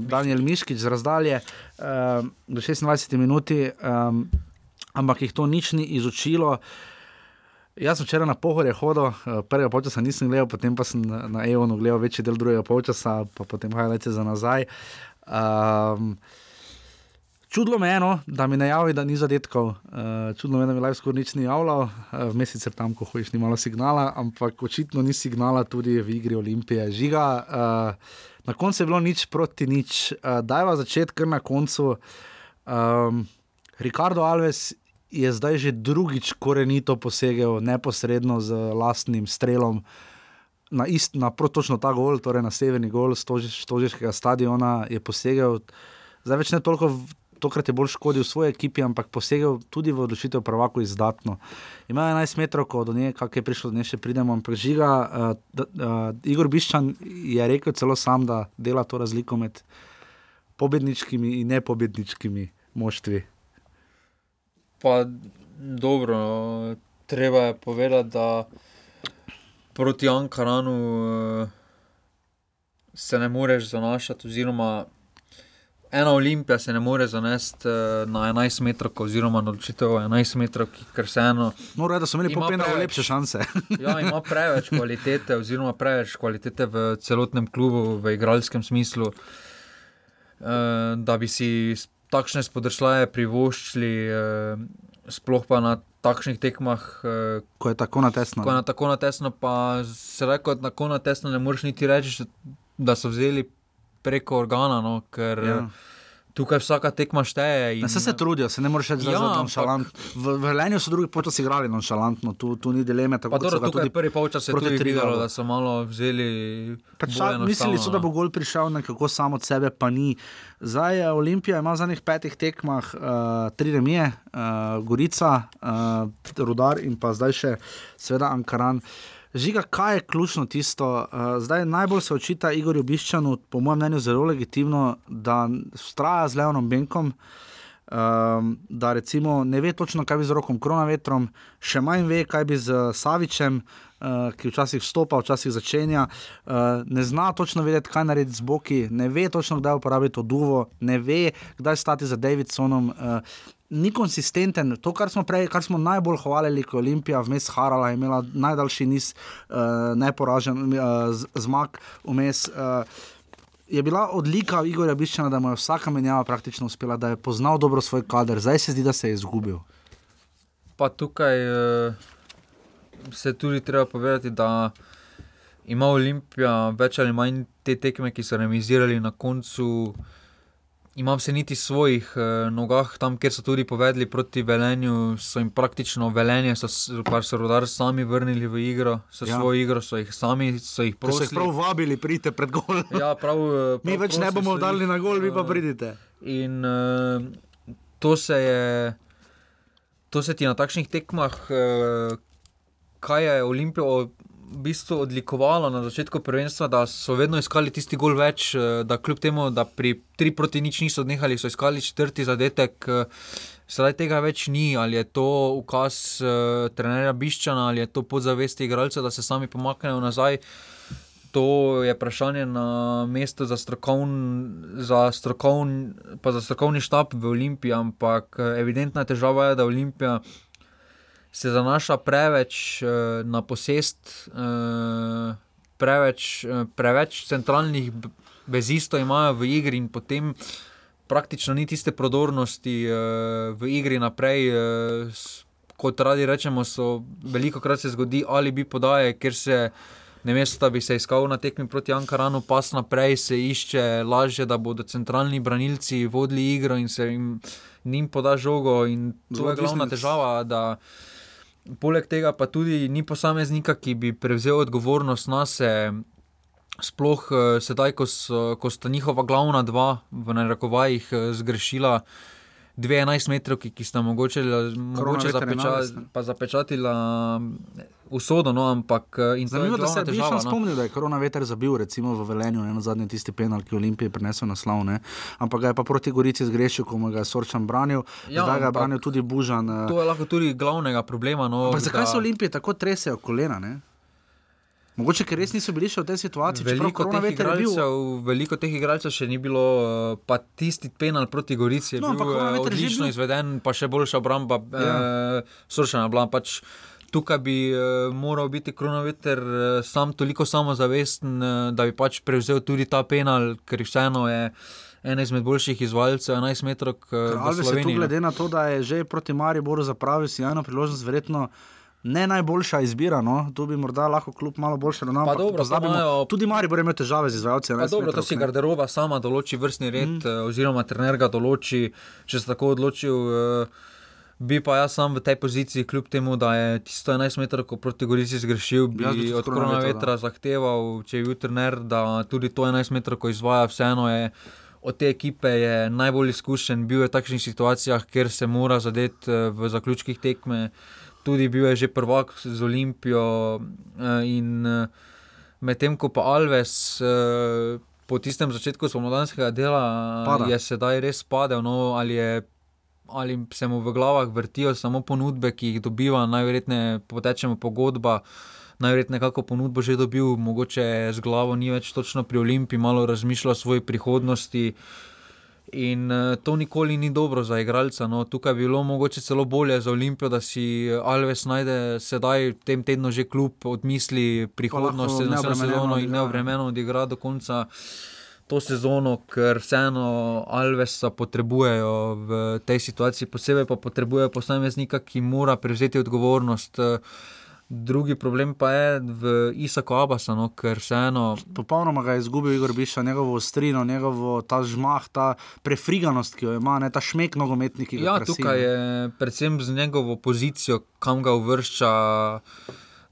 Daniel Miškič z razdalje um, do 26 minut, um, ampak jih to nič ni izučilo. Jaz sem včeraj na pohore hodil, prvega polčasa nisem gledal, potem pa sem na EON-u gledal večji del drugega polčasa, pa potem leče za nazaj. Um, Čudlo me je, no, da mi ne javi, da ni zadetkov. Uh, čudno me je, da mi live skoraj nič ni javljal, uh, eh, mesec je tam, ko hojiš, ni malo signala, ampak očitno ni signala tudi v igri Olimpije. Žiga, uh, na koncu je bilo nič proti nič. Uh, Dajva začeti kar na koncu. Um, Ricardo Alves je zdaj že drugič korenito posegel neposredno z lastnim strelom. Na, ist, na protočno ta gol, torej na severni gol stožiškega stadiona, je posegel, zdaj več ne toliko tokrat je bolj škodil svoji ekipi, ampak posegel tudi v odločitev pravako izdatno. Ima 11 metrov, do nje, kak je prišlo, da ne še pridemo. Ampak žiga, uh, da, uh, Igor Biščan je rekel celo sam, da dela to razliko med pobedniškimi in nepobedniškimi moštvi. Pa dobro, treba je povedati, da proti Ankaranu uh, se ne moreš zanašati, oziroma ena olimpija se ne more zanesti uh, na 11 metrov, oziroma na odločitev 11 metrov, ker se eno. Mora, da so imeli popolnoma lepše šanse. ja, ima preveč kvalitete, oziroma preveč kvalitete v celotnem klubu, v igralskem smislu, uh, da bi si takšne spodršljaje privoščili, uh, sploh pa na. Takšnih tekmah, ko je tako na tesno. Ko je na tako na tesno, pa se reko, da tako na tesno ne moreš niti reči, da so vzeli preko organa, no, ker ja. tukaj vsaka tekma šteje. In... Se, se trudijo, se ne moreš reči, da ja, je nonšalant. V Velenju so drugi počasi igrali nonšalantno, tu, tu ni dileme. Tako, dobro, tukaj tudi prvi polčas je tudi videlo, da so malo vzeli. Mislili so, da bo gol prišel nekako samo od sebe, pa ni. Zdaj je Olimpija ima v zadnjih petih tekmah uh, tri remije, uh, Gorica, uh, Rudar in pa zdaj še seveda Ankaran. Uh, Žiga, kaj je ključno tisto? Uh, zdaj najbolj se očita Igorju Biščanu, po mojem mnenju, zelo legitimno, da vztraja z Leonom Benkom. Um, da recimo ne ve točno, kaj bi z rokom koronavetrom, še manj ve, kaj bi z Savičem, uh, ki včasih vstopa, včasih začenja, uh, ne zna točno vedeti, kaj narediti z boki, ne ve točno, kdaj uporabiti to duvo, ne ve, kdaj stati za Davidsonom. Uh, ni konsistenten. To, kar smo, prej, kar smo najbolj hvalili, ko je Olimpija vmes harala, imela najdaljši niz uh, neporažen uh, zmag vmes. Uh, Je bila odlika Igorja Biščana, da mu je vsaka menjava praktično uspela, da je poznal dobro svoj kader, zdaj se zdi, da se je izgubil. Pa tukaj uh, se tudi treba povedati, da ima Olimpija več ali manj te tekme, ki so remisirali na koncu. Uh, imam se niti svojih uh, nogah, tam, kjer so tudi povedali proti Velenju, so jim praktično velenje, so pa so rodar sami vrnili v igro, so ja. svojo igro, so jih sami, so jih prosili. So jih prav vabili, pridite pred gol. ja, prav, prav Mi več ne bomo dali na gol, vi pa pridite. In uh, to se je, to se ti na takšnih tekmah, uh, kaj je Olimpijo v bistvu odlikovalo na začetku prvenstva, da so vedno iskali tisti gol več, eh, da kljub temu, da pri 3 proti nič niso odnehali, so iskali četrti zadetek. Eh, sedaj tega več ni, ali je to ukaz uh, trenerja Biščana, ali je to podzavesti igralcev, da se sami pomaknejo nazaj. To je vprašanje na mestu za, strokovn, za, strokovn, za strokovni štab v Olimpiji, ampak evidentna težava je, da Olimpija se zanaša preveč uh, na posest, uh, preveč, uh, preveč centralnih vezistov imajo v igri in potem praktično ni tiste prodornosti uh, v igri naprej. Uh, kot radi rečemo, so veliko krat se zgodi ali bi podaje, ker se. namesto da bi se iskal na tekmi proti Ankaranu, pas naprej se išče lažje, da bodo centralni branilci vodili igro in se jim, jim poda žogo. In to je glavna težava. Da, poleg tega pa tudi ni posameznika, ki bi prevzel odgovornost na sebe. Sploh uh, sedaj, ko, so, ko sta njihova glavna dva v narekovajih uh, zgrešila dve 11 metrov, ki, sta mogoče, mogoče zapeča, zapečatila usodo. No, ampak, Zanimivo, da se težava, no. spomnil, da je korona veter zabil, recimo v Velenju, ne na zadnji tisti penal, ki je Olimpiji prinesel naslov. Ne? Ampak ga je pa proti Gorici zgrešil, ko ga je Sorčan branil, ja, zdaj ga je branil tudi Bužan. To je lahko tudi glavnega problema. No, ampak zakaj da... so Olimpije tako tresejo kolena? Ne? Mogoče, ker res niso bili še v tej situaciji. Veliko teh, igralcev, veliko teh igralcev še ni bilo, eh, pa tisti penal proti Gorici je no, bil eh, odlično bil... izveden, pa še boljša obramba, ja. eh, srčana bila. Pač tukaj bi eh, moral biti kronometer eh, sam toliko samozavesten, eh, da bi pač prevzel tudi ta penal, ker vseeno je. En izmed boljših izvajalcev, 11 metrov. Ali se tu glede na to, da je že proti Mariboru zapravil si eno priložnost, verjetno ne najboljša izbira. No? Tu bi morda lahko kljub malo boljše ravnanje. Tudi Mari bo imel težave z izvajalci. Dobro, to si garderoba sama določi vrstni red, mm. Eh, oziroma trener ga določi, če se tako odločil. Uh, Bi pa jaz sam v tej poziciji, kljub temu, da je tisto 11 metrov, proti Gorici zgrešil, bi od korona vetra zahteval, če je bil trener, da tudi to 11 metrov, ko izvaja, vseeno je od te ekipe najbolj izkušen, bil je v takšnih situacijah, kjer se mora zadeti eh, v zaključkih tekme tudi bil je že prvak z Olimpijo. Eh, in eh, medtem ko pa Alves. Eh, po tistem začetku spomladanskega dela Pada. je sedaj res padel, no, ali, je, ali se mu v glavah vrtijo samo ponudbe, ki jih dobiva, najverjetneje potečemo pogodba, najverjetneje kako ponudbo že dobil, mogoče z glavo ni več točno pri Olimpii, malo razmišlja o svoji prihodnosti. Uh, In uh, to nikoli ni dobro za igralca. No. Tukaj bi bilo mogoče celo bolje za Olimpijo, da si Alves najde sedaj, v tem tednu, že kljub odmisli prihodnost, da se sezono in neobremeno odigra do konca to sezono, ker vseeno Alvesa potrebujejo v tej situaciji, posebej pa potrebujejo posameznika, ki mora prevzeti odgovornost. Uh, Drugi problem pa je v Isaku Abasanu, ker vseeno. Popolnoma ga je izgubil Igor Biša, njegovo ostrino, njegovo ta žmah, ta prefriganost, ki jo ima, ne, ta šmek nogometnik. Ja, tukaj je predvsem z njegovo pozicijo, kam ga uvršča.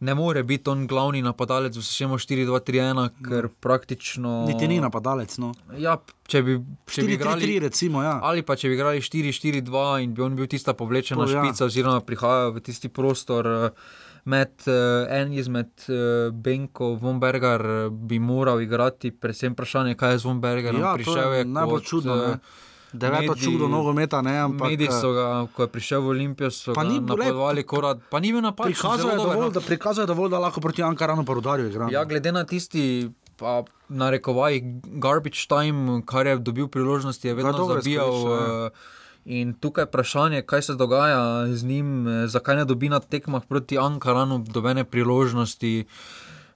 Ne more biti on glavni napadalec, vse imamo 4-2-3-1, ker praktično. Niti ni napadalec. No. Ja, če bi, če 4, bi igrali 3, recimo, ja. ali pa če bi igrali 4-4-2 in bi on bil tista povlečena ja. špica, oziroma prihajal v tisti prostor. Uh, med uh, en izmed uh, Benko, Vomberger eh, bi moral igrati, predvsem vprašanje, kaj je z Vombergerom. Ja, prišel je najbolj čudno. Uh, Deveto čudo nogometa, ne ampak. Mediji so ga, ko je prišel v Olimpijo, so pa ga napadovali, korat, pa ni bil napad. Prikazuje dovolj, da, prikazuje dovolj, da lahko proti Ankaranu porudarju igra. Ja, glede na tisti, pa na rekovaj, garbage time, kar je dobil priložnosti, je vedno zabijal. Uh, In tukaj je vprašanje, kaj se dogaja z njim, eh, zakaj ne dobi na tekmah proti Ankaranu dobene priložnosti.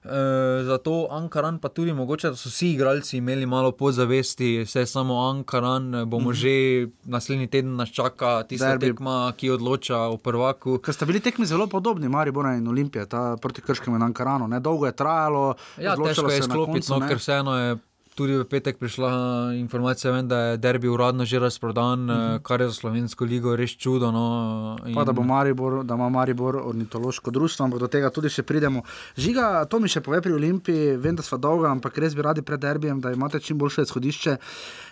E, zato Ankaran, pa tudi mogoče, da so vsi igralci imeli malo podzavesti, vse samo Ankaran, eh, bomo mm -hmm. že naslednji teden nas čaka tista Derby. tekma, ki odloča o prvaku. Ker sta bili tekmi zelo podobni, Maribor in Olimpija, ta proti Krškem in Ankaranu. Ne? Dolgo je trajalo, ja, težko je sklopiti, no, ker vseeno je tudi v petek prišla informacija, vem, da je derbi uradno že razprodan, mm -hmm. kar je za slovensko ligo res čudo. No, in... pa, da, Maribor, da ima Maribor ornitološko društvo, ampak do tega tudi še pridemo. Žiga, to mi še pove pri Olimpiji, vem, da smo dolga, ampak res bi radi pred derbijem, da imate čim boljše izhodišče.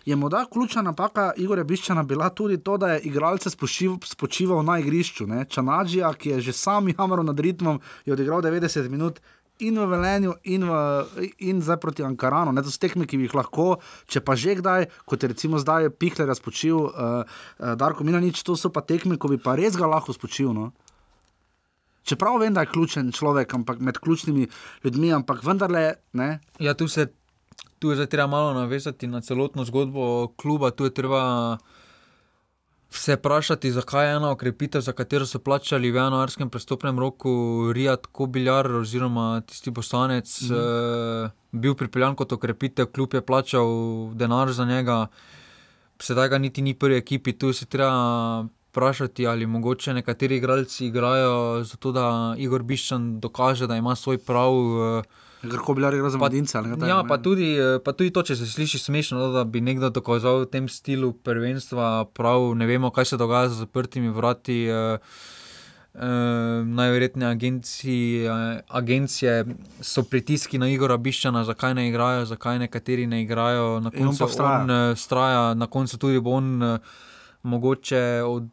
Je morda ključna napaka Igorja Biščana bila tudi to, da je igralce spočival na igrišču. Čanađija, ki je že sam jamro nad ritmom, je odigral 90 minut in v Velenju, in, v, in zdaj proti Ankaranu. Ne, to so tekme, ki bi jih lahko, če pa že kdaj, kot je recimo zdaj Pihler spočil, uh, uh, Darko Minanič, to so pa tekme, ko bi pa res ga lahko spočil. No? Čeprav vem, da je ključen človek, ampak med ključnimi ljudmi, ampak vendarle. Ne? Ja, tu se tu je treba malo navezati na celotno zgodbo kluba, tu je treba se vprašati, zakaj je ena okrepitev, za katero so plačali v januarskem prestopnem roku Rijat Kobiljar oziroma tisti poslanec, mm -hmm. uh, bil pripeljan kot okrepitev, kljub je plačal denar za njega, sedaj ga niti ni prvi ekipi, tu se treba. Vprašati, ali mogoče nekateri igralci igrajo zato, da Igor Biščan dokaže, da ima svoj prav. Uh, Kako bi lahko za mladince? Ja, pa tudi, eh, pa tudi to, če se sliši smešno, no, da bi nekdo dokazal v tem stilu prvenstva, prav ne vemo, kaj se dogaja z zaprtimi vrati. Uh, Uh, najverjetneje agencije, agencije so pritiski na Igora Biščana, zakaj ne igrajo, zakaj nekateri ne igrajo. Na koncu on straja. on, uh, straja, na koncu tudi bo on uh, mogoče od,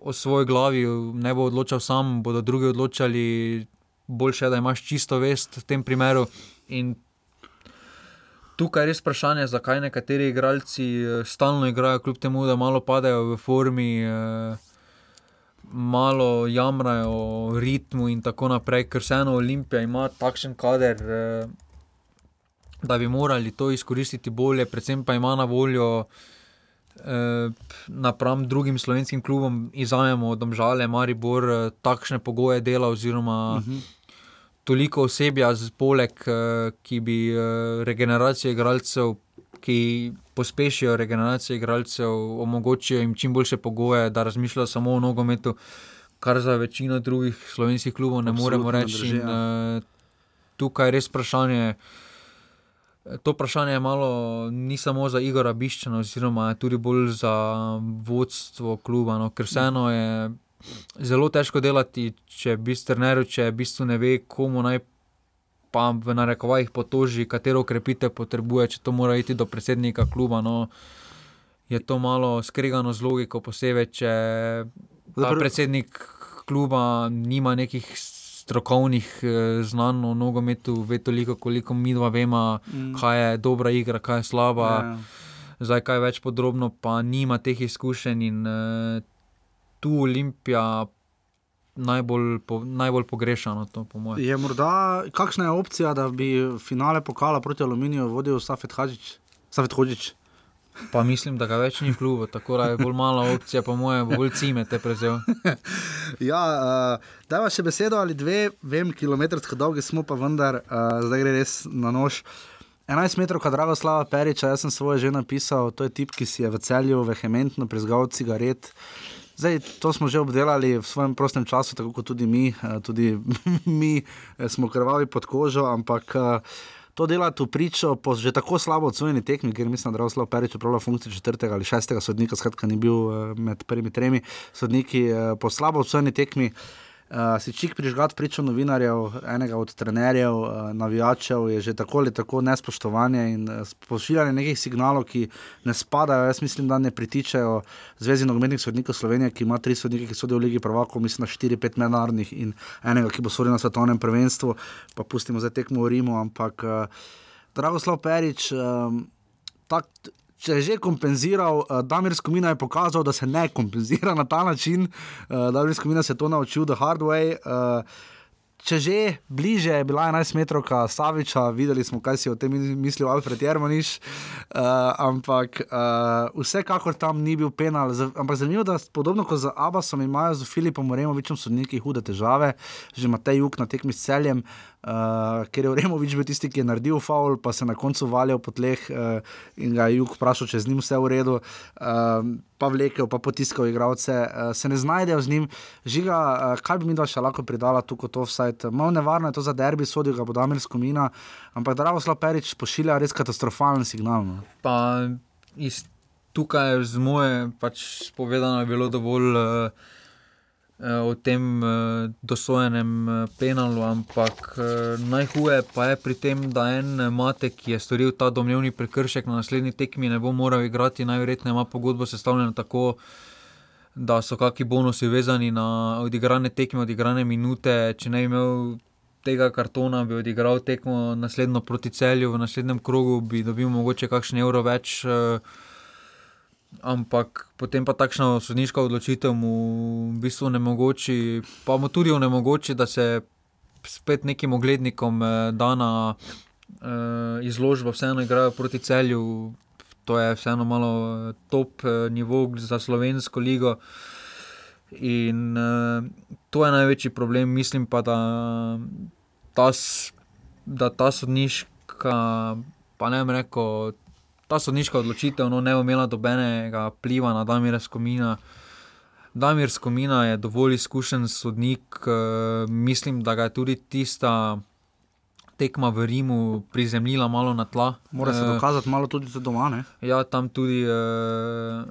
o svoji glavi ne bo odločal sam, bodo drugi odločali. Boljše, da imaš čisto vest v tem primeru. In tukaj je res vprašanje, zakaj nekateri igralci stalno igrajo, kljub temu, da malo padajo v formi. Uh, malo jamrajo o ritmu in tako naprej, ker vseeno Olimpija ima takšen kader, eh, da bi morali to izkoristiti bolje, predvsem pa ima na voljo. Eh, napram drugim slovenskim klubom izvajamo domžale, Maribor, eh, takšne pogoje dela, oziroma uh -huh. Toliko osebja, poleg, ki bi regeneracijo igralcev ki pospešijo regeneracijo igralcev, omogočijo jim čim boljše pogoje, da razmišljajo samo o nogometu, kar za večino drugih slovenskih klubov ne Absolutno moremo reči. Drži, ja. uh, tukaj je res vprašanje. To vprašanje je malo ni samo za Igora Biščana, oziroma tudi bolj za vodstvo kluba, no, ker vseeno je zelo težko delati, če bi strnil, če v bistvu ne ve, komu naj pa v narekovajih potoži, katero ukrepite potrebuje, če to mora iti do predsednika kluba. No, je to malo skregano z logiko, posebej, če predsednik kluba nima nekih strokovnih eh, znanj o nogometu, ve toliko, koliko mi dva vemo, mm. kaj je dobra igra, kaj je slaba. Yeah. Ja. Zdaj, kaj več podrobno, pa nima teh izkušenj in uh, tu Olimpija najbolj, po, najbolj pogrešano. To, po je morda kakšna je opcija, da bi finale pokala proti Aluminiju vodil Safet Hodžič? Pa mislim, da ga več ni v klubu, tako da je bolj malo opcija, po mojem, bolj cime te prezel. ja, uh, da imaš še besedo ali dve, vem, kilometrsko dolgi smo, pa vendar, uh, zdaj gre res na nož. 11 metrov, kot drago slava Periča, jaz sem svoje že napisal, to je tip, ki si je v celju vehementno prizgal cigaret. Zdaj, to smo že obdelali v svojem prostem času, tako kot tudi mi, eh, tudi mi eh, smo krvavi pod kožo, ampak eh, to delati v pričo po že tako slabo odsvojeni tekmi, ker mislim, da je zelo perič upravljal funkcijo četrtega ali šestega sodnika, skratka ni bil med prvimi tremi sodniki po slabo odsvojeni tekmi. Uh, si čik prižgat pričo novinarjev, enega od trenerjev, uh, navijačev, je že tako ali tako nespoštovanje in uh, pošiljanje nekih signalov, ki ne spadajo. Jaz mislim, da ne pritičajo Zvezi nogometnih sodnikov Slovenije, ki ima tri sodnike, ki sodijo v Ligi Prvako, mislim na štiri, pet mednarodnih in enega, ki bo sodil na svetovnem prvenstvu. Pa pustimo zdaj tekmo v Rimu, ampak uh, Dragoslav Perič. Um, tak, če je že kompenziral, uh, Damir Skomina je pokazal, da se ne kompenzira na ta način. Uh, Damir Skomina se je to naučil, the hard way. Uh, če že bliže je bila 11 metrov Saviča, videli smo, kaj si o tem mislil Alfred Jermaniš, uh, ampak uh, vsekakor tam ni bil penal. Z, ampak zanimivo, da podobno kot z Abbasom imajo z Filipom Removičem sodniki hude težave, že ima te jug na tekmi s celjem. Uh, ker je Removič bil tisti, ki je naredil faul, pa se na koncu valil po tleh uh, in ga je jug vprašal, če z njim vse v redu. Uh, pa vlekel, pa potiskal igralce, uh, se ne znajdejo z njim. Žiga, uh, kaj bi mi dva še lahko pridala tukaj, to vsaj. Malo nevarno je to za derbi, sodijo ga bodo Amirsko mina, ampak Drago Slaperič pošilja res katastrofalen signal. No. Pa iz tukaj z moje pač povedano je bilo dovolj. Uh, o tem uh, dosojenem uh, penalu, ampak najhuje pa je pri tem, da en mate, ki je storil ta domnevni prekršek na naslednji tekmi, ne bo moral igrati, najverjetneje ima pogodbo sestavljeno tako, da so kakšni bonusi vezani na odigrane tekme, odigrane minute. Če ne bi imel tega kartona, bi odigral tekmo naslednjo proti celju, v naslednjem krogu bi dobil mogoče kakšen evro več. Uh, ampak potem pa takšna sodniška odločitev mu v bistvu onemogoči, pa mu tudi onemogoči, da se spet nekim oglednikom eh, dana eh, izložba vseeno igrajo proti celju. To je vseeno malo eh, top nivo za slovensko ligo. In uh, to je največji problem, mislim pa, da ta, da ta sodniška, pa ne vem, rekel, ta sodniška odločitev no, ne bo imela dobenega vpliva na Damir Skomina. Damir Skomina je dovolj izkušen sodnik, uh, mislim, da ga je tudi tista, tekma v Rimu prizemljila malo na tla. Mora se dokazati malo tudi doma. Ne? Ja, tam tudi uh,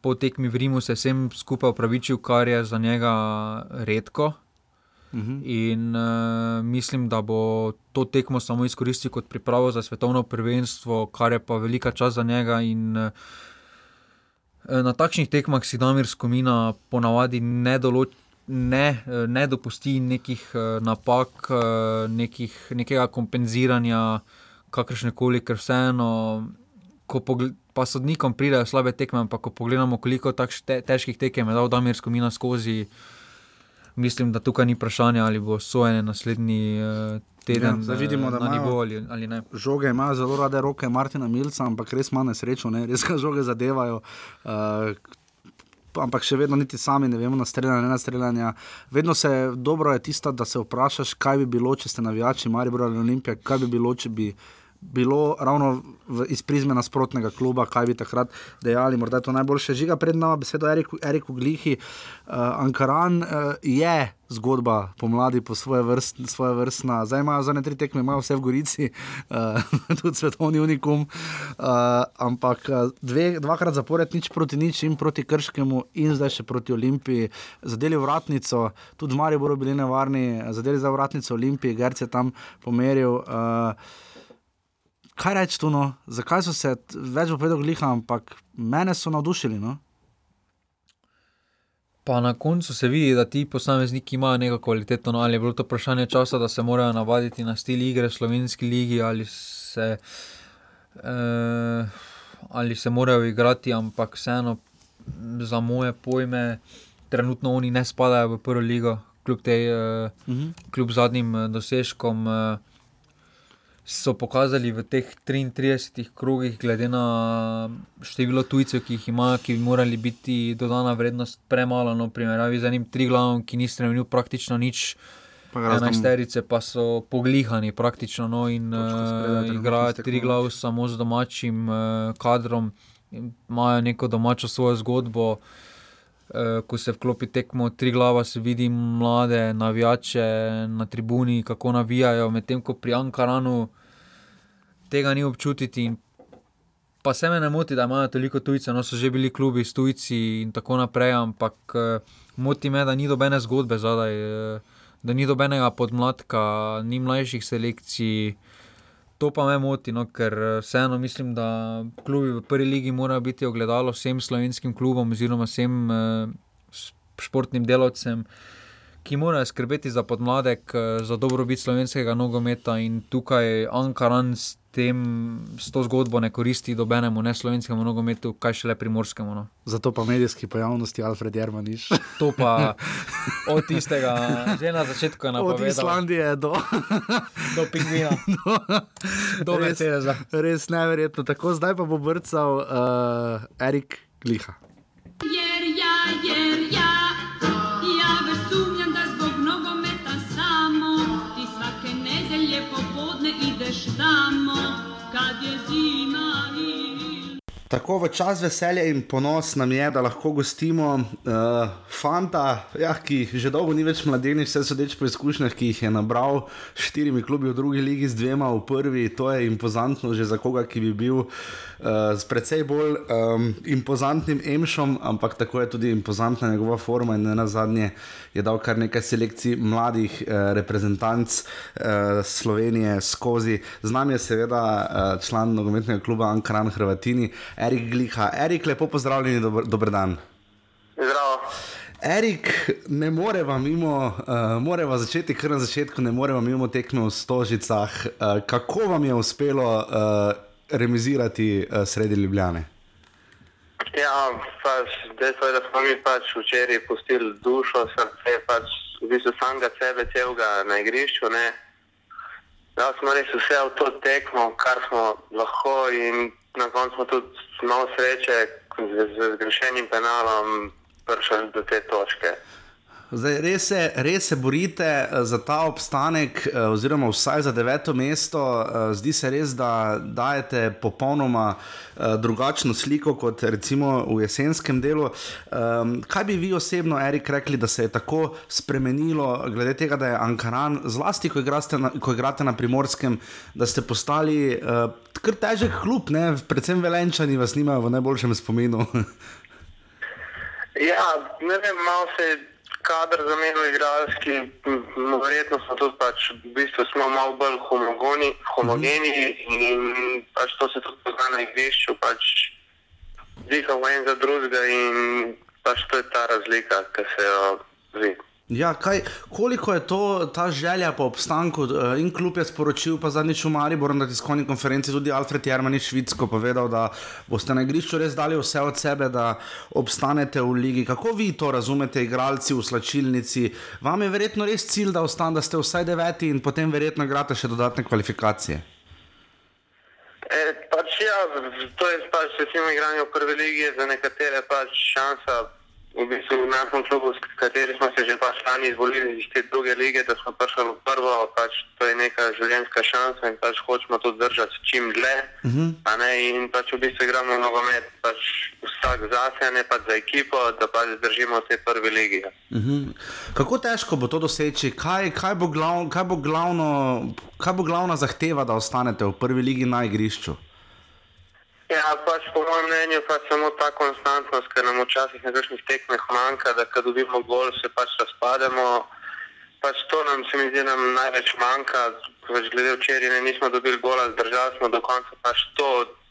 po tekmi v Rimu se vsem skupaj upravičil, kar je za njega redko. Uh -huh. In uh, mislim, da bo to tekmo samo izkoristil kot pripravo za svetovno prvenstvo, kar je pa velika čas za njega. In, uh, na takšnih tekmah si Damir Skomina ponavadi ne določi ne, ne dopusti nekih uh, napak, uh, nekih, nekega kompenziranja, kakršne koli, ker vseeno, pa sodnikom pridejo slabe tekme, ampak ko pogledamo, koliko takšnih te, težkih tekem je dal Damirsko mina skozi, mislim, da tukaj ni vprašanja, ali bo sojenje naslednji. Uh, Teden, ja, vidimo, da imajo ali, ali žoge, imajo zelo rade roke Martina Milca, ampak res ima nesrečo, ne? res ga žoge zadevajo. Uh, ampak še vedno niti sami ne vemo, na streljanje, ne na streljanje. Vedno se dobro je tisto, da se vprašaš, kaj bi bilo, če ste navijači Maribor ali Olimpije, kaj bi bilo, če bi bilo ravno v, iz prizme nasprotnega kluba, kaj bi takrat dejali. Morda je to najboljše. Žiga pred nami besedo Eriku, Eriku Glihi. Uh, Ankaran uh, je zgodba pomladi, po svoje, vrst, svoje vrstna. Zdaj imajo za ne tri tekme, imajo vse v Gorici, uh, tudi svetovni unikum. Uh, ampak dve, dvakrat zapored nič proti nič in proti Krškemu in zdaj še proti Olimpiji. Zadeli vratnico, tudi v Mariju bodo bili nevarni, zadeli za vratnico Olimpije, Gerce tam pomeril. Uh, kaj reči tu, no? zakaj so se več povedali, gliha, ampak mene so navdušili. No? Pa na koncu se vidi, da ti posamezniki imajo neko kvaliteto, no, ali je bilo to vprašanje časa, da se morajo navaditi na stil igre v slovenski ligi, ali se, eh, ali se morajo igrati, ampak vseeno za moje pojme, trenutno oni ne spadajo v prvo ligo, kljub, tej, eh, uh mhm. -huh. kljub zadnjim eh, dosežkom. Eh, so pokazali v teh 33 krogih, glede na število tujcev, ki jih imajo, ki bi morali biti dodana vrednost premalo, no, primerjavi z enim triglavom, ki ni spremenil praktično nič. Enajsterice pa so poglihani praktično no, in uh, igrajo tri glav samo z domačim uh, kadrom, imajo neko domačo svojo zgodbo. Uh, ko se vklopi tekmo, tri glava, se vidi mlade navijače na tribuni, kako navijajo, medtem ko pri Ankaranu tega ni občutiti. Pa se me ne moti, da imajo toliko tujcev, no so že bili klubi s tujci in tako naprej, ampak uh, moti me, da ni dobene zgodbe zadaj, uh, da ni dobenega podmladka, ni mlajših selekcij. To pa me moti, no, ker eh, vseeno mislim, da klubi v prvi ligi morajo biti ogledalo vsem slovenskim klubom oziroma vsem uh, športnim delavcem. Ki morajo skrbeti za podmladek, za dobrobit slovenskega nogometa, in tukaj Ankaran s tem, s to zgodbo ne koristi dobenemu, ne slovenskemu nogometu, kaj šele primorskemu. No. Zato pa medijski pojavnosti Alfred Jermaniš. To pa od tistega, že na začetku je napovedal. Od Islandije do, do Pingvina. Do, do res, res neverjetno. Tako zdaj pa bo brcal uh, Erik Gliha. Jer, ja, jer, ja. Tako v čas veselja in ponos nam je, da lahko gostimo uh, fanta, ja, ki že dolgo ni več mladenič, vse sodeč po izkušnjah, ki jih je nabral s štirimi klubi v drugi ligi, z dvema v prvi. To je impozantno že za koga, ki bi bil uh, s precej bolj um, impozantnim emšom, ampak tako je tudi impozantna njegova forma in na zadnje je dal kar nekaj selekcij mladih uh, reprezentanc uh, Slovenije skozi. Z nami je seveda uh, član nogometnega kluba Ankaran Hrvatini. Erik Gliha. Erik, lepo pozdravljen, dober, dober dan. Zdravo. Erik, ne moremo mimo, uh, moramo začeti kar na začetku, ne moremo mimo tekme v Stožicah. Uh, kako vam je uspelo uh, remizirati uh, sredi Ljubljane? Ja, pač, dejstvo je, da smo mi pač včeraj pustili dušo, srce, pač v bistvu samega sebe, celega na igrišču. Da smo res vse v to tekmo, kar smo lahko in na koncu smo tudi malo sreče z, z, z grešenim penalom prišli do te točke. Zdaj, res, se, res se borite eh, za ta obstanek, eh, oziroma vsaj za deveto mesto. Eh, zdi se res, da dajete popolnoma drugačno sliko kot recimo v jesenskem delu. Ehm, kaj bi vi osebno, Erik, rekli, da se je tako spremenilo, glede tega, da je Ankaran, zlasti ko igrate na, ko igrate na primorskem, da ste postali kar težek klub, ne? predvsem velenčani vas nimajo v najboljšem spominu. ja, ne vem, malo se je kader za meni igralski, no, verjetno smo tudi pač, v bistvu smo malo bolj homogeni, homogeni in pač to se tudi pozna na igrišču, pač dihamo en za drugega in pač to je ta razlika, ki se jo vidi. Ja, kaj, koliko je to ta želja po obstanku? Eh, in kljub je sporočil, pa zadnjič v Mariboru na tiskovni konferenci tudi Alfred Jarmanič Švicko povedal, da boste na igrišču res dali vse od sebe, da obstanete v ligi. Kako vi to razumete, igralci v slačilnici? Vam je verjetno res cilj, da, ostan, da ste vsaj deveti in potem verjetno igrate še dodatne kvalifikacije? E, pač ja, to je pač recimo igranje v prvi ligi, za nekatere pač šansa v bistvu v našem klubu, s katerim smo se že pač lani izvolili iz te druge lige, da smo prišli v prvo, pač to je neka življenjska šansa in pač hočemo to držati čim dlje. Uh mhm. -huh. In pač v bistvu igramo nogomet, pač vsak zase, ne pa za ekipo, da pač zdržimo v tej prvi ligi. Uh mhm. -huh. Kako težko bo to doseči? Kaj, kaj, bo glav, kaj, bo glavno, kaj bo glavna zahteva, da ostanete v prvi ligi na igrišču? Ja, pač po mojem mnenju pač samo ta konstantnost, ker nam včasih na kakšnih tekmeh manjka, da ko dobimo gol, se pač razpademo. Pač to nam se mi zdi nam največ manjka. Pač glede včeraj ne nismo dobili gola, zdržali smo do konca. Pač to,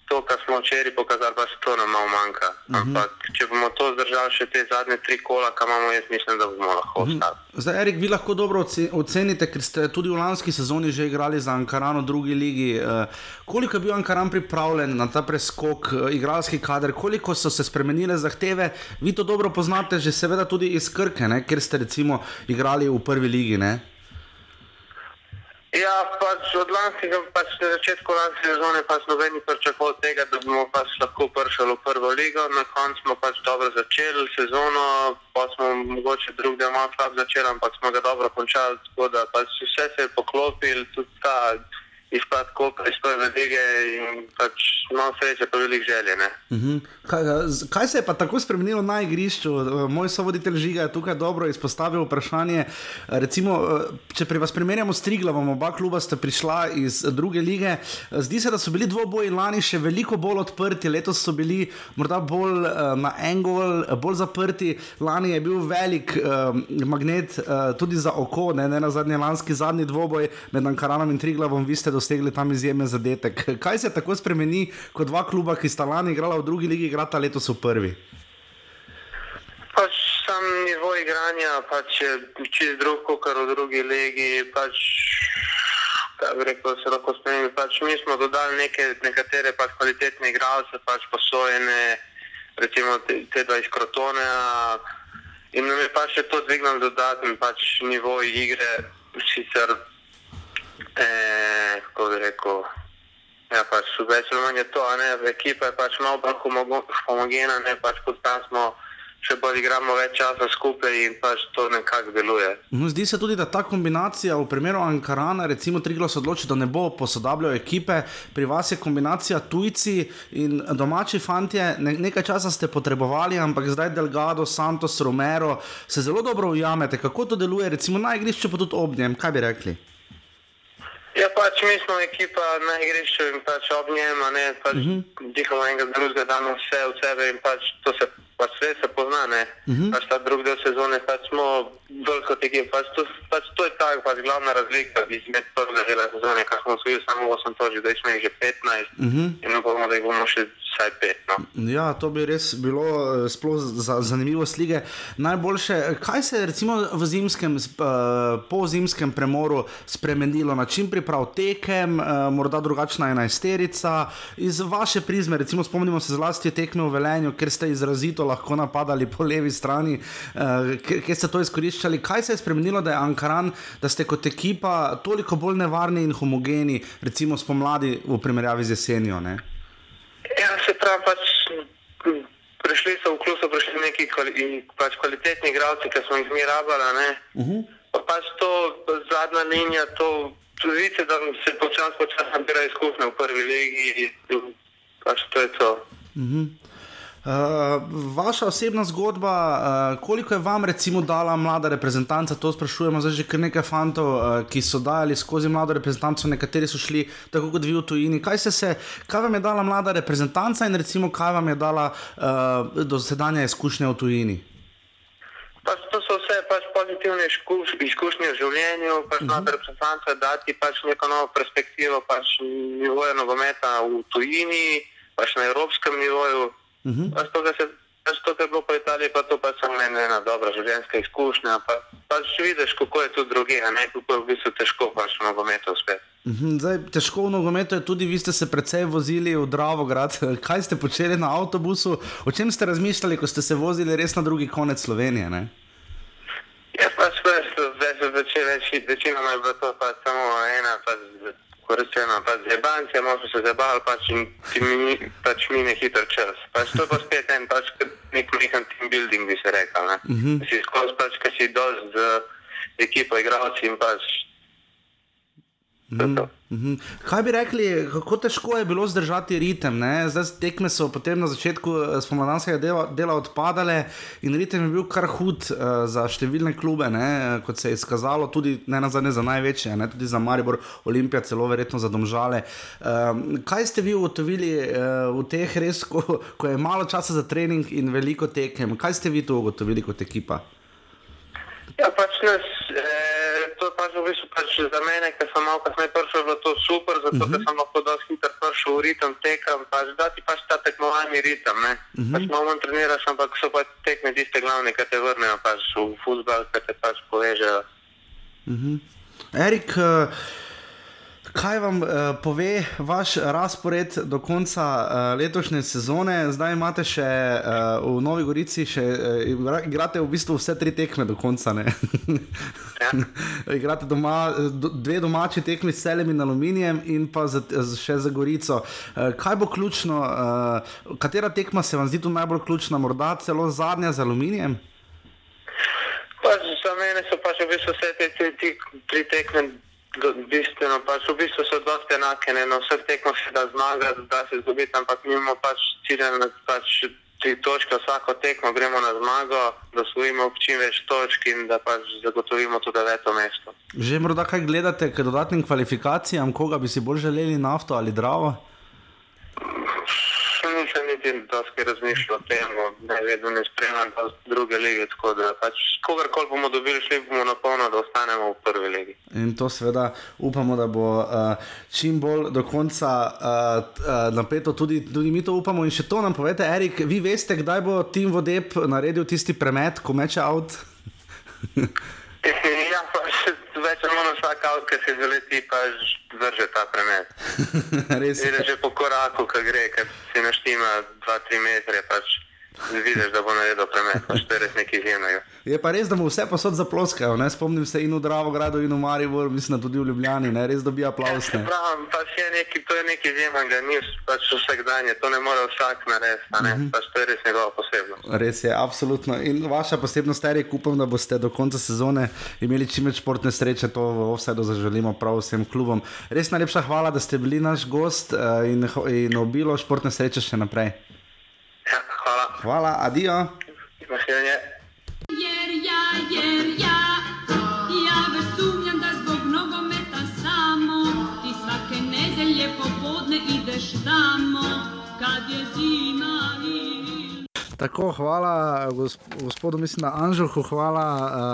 to, kar smo včeraj pokazali, pač to nam malo manjka. Uh mhm. -huh. Ampak če bomo to zdržali še te zadnje tri kola, kam imamo, jaz mislim, da bomo lahko mhm. ostali. Uh -huh. Zdaj, Erik, vi lahko dobro ocenite, ker ste tudi v lanski sezoni že igrali za Ankarano v drugi ligi. Uh, koliko je bil Ankaran pripravljen na ta preskok, uh, igralski kader, koliko so se spremenile zahteve? Vi to dobro poznate, že seveda tudi iz Krke, ne? ker ste recimo igrali v prvi ligi. Ne? Ja, pač od lanskega, pač na začetku lanske sezone, pač noben ni pričakoval tega, da bomo pač lahko prišli v prvo ligo. Na koncu smo pač dobro začeli sezono, pa smo mogoče drug del malo slab začeli, ampak smo ga dobro končali. Tako da pač vse se je poklopil, tudi ta izpad kopa iz prve lige in pač malo sreče, pa velik želje. Uh mhm. -huh. kaj, kaj se je pa tako spremenilo na igrišču? Moj sovoditelj Žiga je tukaj dobro izpostavil vprašanje. Recimo, če pri vas primerjamo s Triglavom, oba kluba sta prišla iz druge lige. Zdi se, da so bili dvoboji lani še veliko bolj odprti, letos so bili morda bolj na en gol, bolj zaprti. Lani je bil velik uh, magnet uh, tudi za oko, ne, ne na zadnji lanski zadnji dvoboj med Ankaranom in Triglavom. Vi ste dosegli tam izjemen zadetek. Kaj se tako spremeni, ko dva kluba, ki sta lani igrala v drugi ligi, igrata letos v prvi? Pač sam nivo igranja pač je čist drug, kot v drugi ligi. Pač, rekel, se lahko spremeni. Pač mi smo dodali neke, nekatere pač kvalitetne igralce, pač posojene, recimo te, te dva iz Krotone. In nam je pač to dvignilo dodatni pač nivo igre. Sicer Eh, kako bi rekel. Ja, pač več ali manj je to, ne, ekipa je pač malo bolj homogena, ne pač kot tam smo. Če bolj igramo več časa skupaj in pač to nekako deluje. No, zdi se tudi, da ta kombinacija v primeru Ankarana, recimo Triglo se odloči, da ne bo posodabljal ekipe, pri vas je kombinacija tujci in domači fanti. Ne, nekaj časa ste potrebovali, ampak zdaj Delgado, Santos, Romero se zelo dobro ujamete. Kako to deluje, recimo na igrišču, pa tudi ob njem, kaj bi rekli? Ja, pač mi smo ekipa na igrišču in pač ob njem, ne pač uh mhm. -huh. dihamo enega drugega, damo vse v sebe in pač to se pač vse se pozna, ne. Uh mhm. -huh. Pač ta drugi del sezone, pač smo bolj kot ekipa, pač to, pač to je tako, pač glavna razlika izmed prvega dela sezone, kar smo osvojili samo 8 točk, zdaj smo jih že 15 uh -huh. in upamo, da jih bomo še vsaj pet. No. Ja, to bi res bilo eh, sploh za zanimivo slike. Najboljše, kaj se je recimo v zimskem, eh, po zimskem premoru spremenilo, način priprav tekem, eh, morda drugačna enajsterica, iz vaše prizme, recimo spomnimo se zlasti tekme v Velenju, ker ste izrazito lahko napadali po levi strani, ker ste to izkoriščali. Kaj se je spremenilo, da je Ankaran, da ste kot ekipa toliko bolj nevarni in homogeni, recimo spomladi v primerjavi z jesenjo? Ne? Ja, se pravi, pač prišli so v klub, so prišli neki kvali, pač kvalitetni igralci, ki smo jih mi rabili. Uh -huh. Pa pač to zadnja linija, to vidite, da se počasi počasi nabira izkušnja v prvi legi. Pač to je to. Uh -huh. Uh, vaša osebna zgodba, uh, koliko je vam recimo dala mlada reprezentanca, to sprašujemo zdaj že kar nekaj fantov, uh, ki so dajali skozi mlado reprezentanco, nekateri so šli tako kot vi v tujini. Kaj, se, kaj vam je dala mlada reprezentanca in recimo kaj vam je dala uh, do sedanja izkušnja v tujini? Pač to so vse pač pozitivne izkušnje v življenju, pač uh -huh. mlada reprezentanca dati pač neko novo perspektivo, pač nivoja nogometa v tujini, pač na evropskem nivoju. Uh -huh. pač to, se, pač to, kar je bilo po Italiji, pa to pa samo ena, ena dobra življenjska izkušnja. Pa, pač vidiš, kako je to druge, ne kako je v bistvu težko pač v nogometu uspeti. -huh. Zdaj, težko v nogometu je tudi, vi ste se precej vozili v Dravograd. Kaj ste počeli na avtobusu, o čem ste razmišljali, ko ste se vozili res na drugi konec Slovenije? Ne? Ja, pač več, več, več, več, večinoma je bilo to pač samo ena. Pač, rečeno, pač zebance, možno se zabavali, pač mi, pač mine hiter čas. Pač to pa spet en, pač nek nekam team building bi se rekel, ne. Uh -huh. Si skozi pač, kaj si dost z ekipo igralci in pač Mm -hmm. Kaj bi rekli, kako težko je bilo zdržati ritem? Ne? Zdaj tekme so potem na začetku spomladanskega dela, dela odpadale in ritem je bil kar hud uh, za številne klube, ne? kot se je izkazalo, tudi ne na zadnje za največje, ne? tudi za Maribor, Olimpija, celo verjetno za Domžale. Uh, kaj ste vi ugotovili uh, v teh res, ko, ko je malo časa za trening in veliko tekem? Kaj ste vi tu ugotovili kot ekipa? Ja, pač nas. Eh to je pač v bistvu pač za mene, ker sem malo kasneje prišel, bilo to super, zato uh -huh. ker sem lahko dosti hitro prišel v ritem tekam, pač dati pač ta tekmovalni ritem. Uh -huh. Pač malo manj treniraš, ampak so pač tekme tiste glavne, ki te vrnejo pač v futbal, ki te pač povežejo. Uh -huh. Erik, uh... Kaj vam uh, pove vaš razpored do konca uh, letošnje sezone? Zdaj imate še uh, v Novi Gorici, še, uh, igrate v bistvu vse tri tekme do konca. Ja. igrate doma, do, dve domači tekmi s celem in aluminijem, in pa za, še za Gorico. Uh, kaj bo ključno, uh, katera tekma se vam zdi tu najbolj ključna, morda celo zadnja z aluminijem? Pač za mene so pač v bistvu vse te tri, tri tekme bistveno, pač v bistvu so dosti enake, ne? na vseh tekmah se da zmagati, da se zgubiti, ampak mi imamo pač ciljene pač tri točke, vsako tekmo gremo na zmago, da osvojimo čim več točk in da pač zagotovimo to deveto mesto. Že morda kaj gledate k dodatnim kvalifikacijam, koga bi si bolj želeli nafto ali dravo? Nisem niti dosti razmišljal o tem, ne vedno ne spremljam druge lige, tako da pač kogarkoli bomo dobili, šli bomo na polno, da ostanemo v prvi legi. In to seveda upamo, da bo uh, čim bolj do konca uh, uh, napeto, tudi, tudi mi to upamo. In še to nam povete, Erik, vi veste, kdaj bo Tim Vodeb naredil tisti premet, ko meče avt? ja, pač več ali manj vsak avt, ki se zaleti, pa drže ta premet. Res je. Že po koraku, ki gre, ker si naštima 2-3 metre, pač vidiš, da bo naredil premet, pač to je res nekaj izjemnega. Je pa res, da mu vse posod zaploskajo. Ne? Spomnim se in v Dravogradu, in v Mariboru, mislim, tudi v Ljubljani, ne? res dobijo aplaus. Ja, pravim, pač je nekaj, to je nekaj izjemnega, ni pač vsak dan, to ne more vsak narediti, mm -hmm. pač to je res njegova posebnost. Res je, absolutno. In vaša posebnost je, upam, da boste do konca sezone imeli čim več športne sreče, to v offsetu zaželimo prav vsem klubom. Res najlepša hvala, da ste bili naš gost uh, in, in obilo športne sreče še naprej. Ja, hvala. Hvala, adijo. Naslednje. Jer ja, jer ja, ja već sumnjam da zbog nogometa samo ti svake nedelje popodne ideš tamo Tako, hvala gospodu, mislim, da Anžuhu, hvala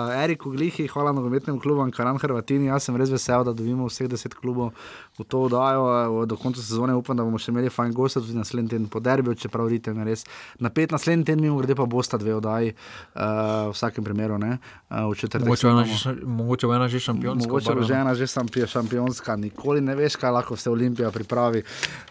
uh, Eriku Glihi, hvala nogometnim klubom Karan Hrvatini. Jaz sem res vesel, da dobimo vseh deset klubov v to oddajo. Uh, do konca sezone upam, da bomo še imeli fajn gosta tudi naslednji teden po derbi, čeprav vidite, ne res. Na pet naslednji teden, mimo grede pa bosta dve oddaji, uh, v vsakem primeru. Ne, uh, mogoče bo ena že šampionska. Mogoče bo že ena že šampionska, nikoli ne veš, kaj lahko se Olimpija pripravi.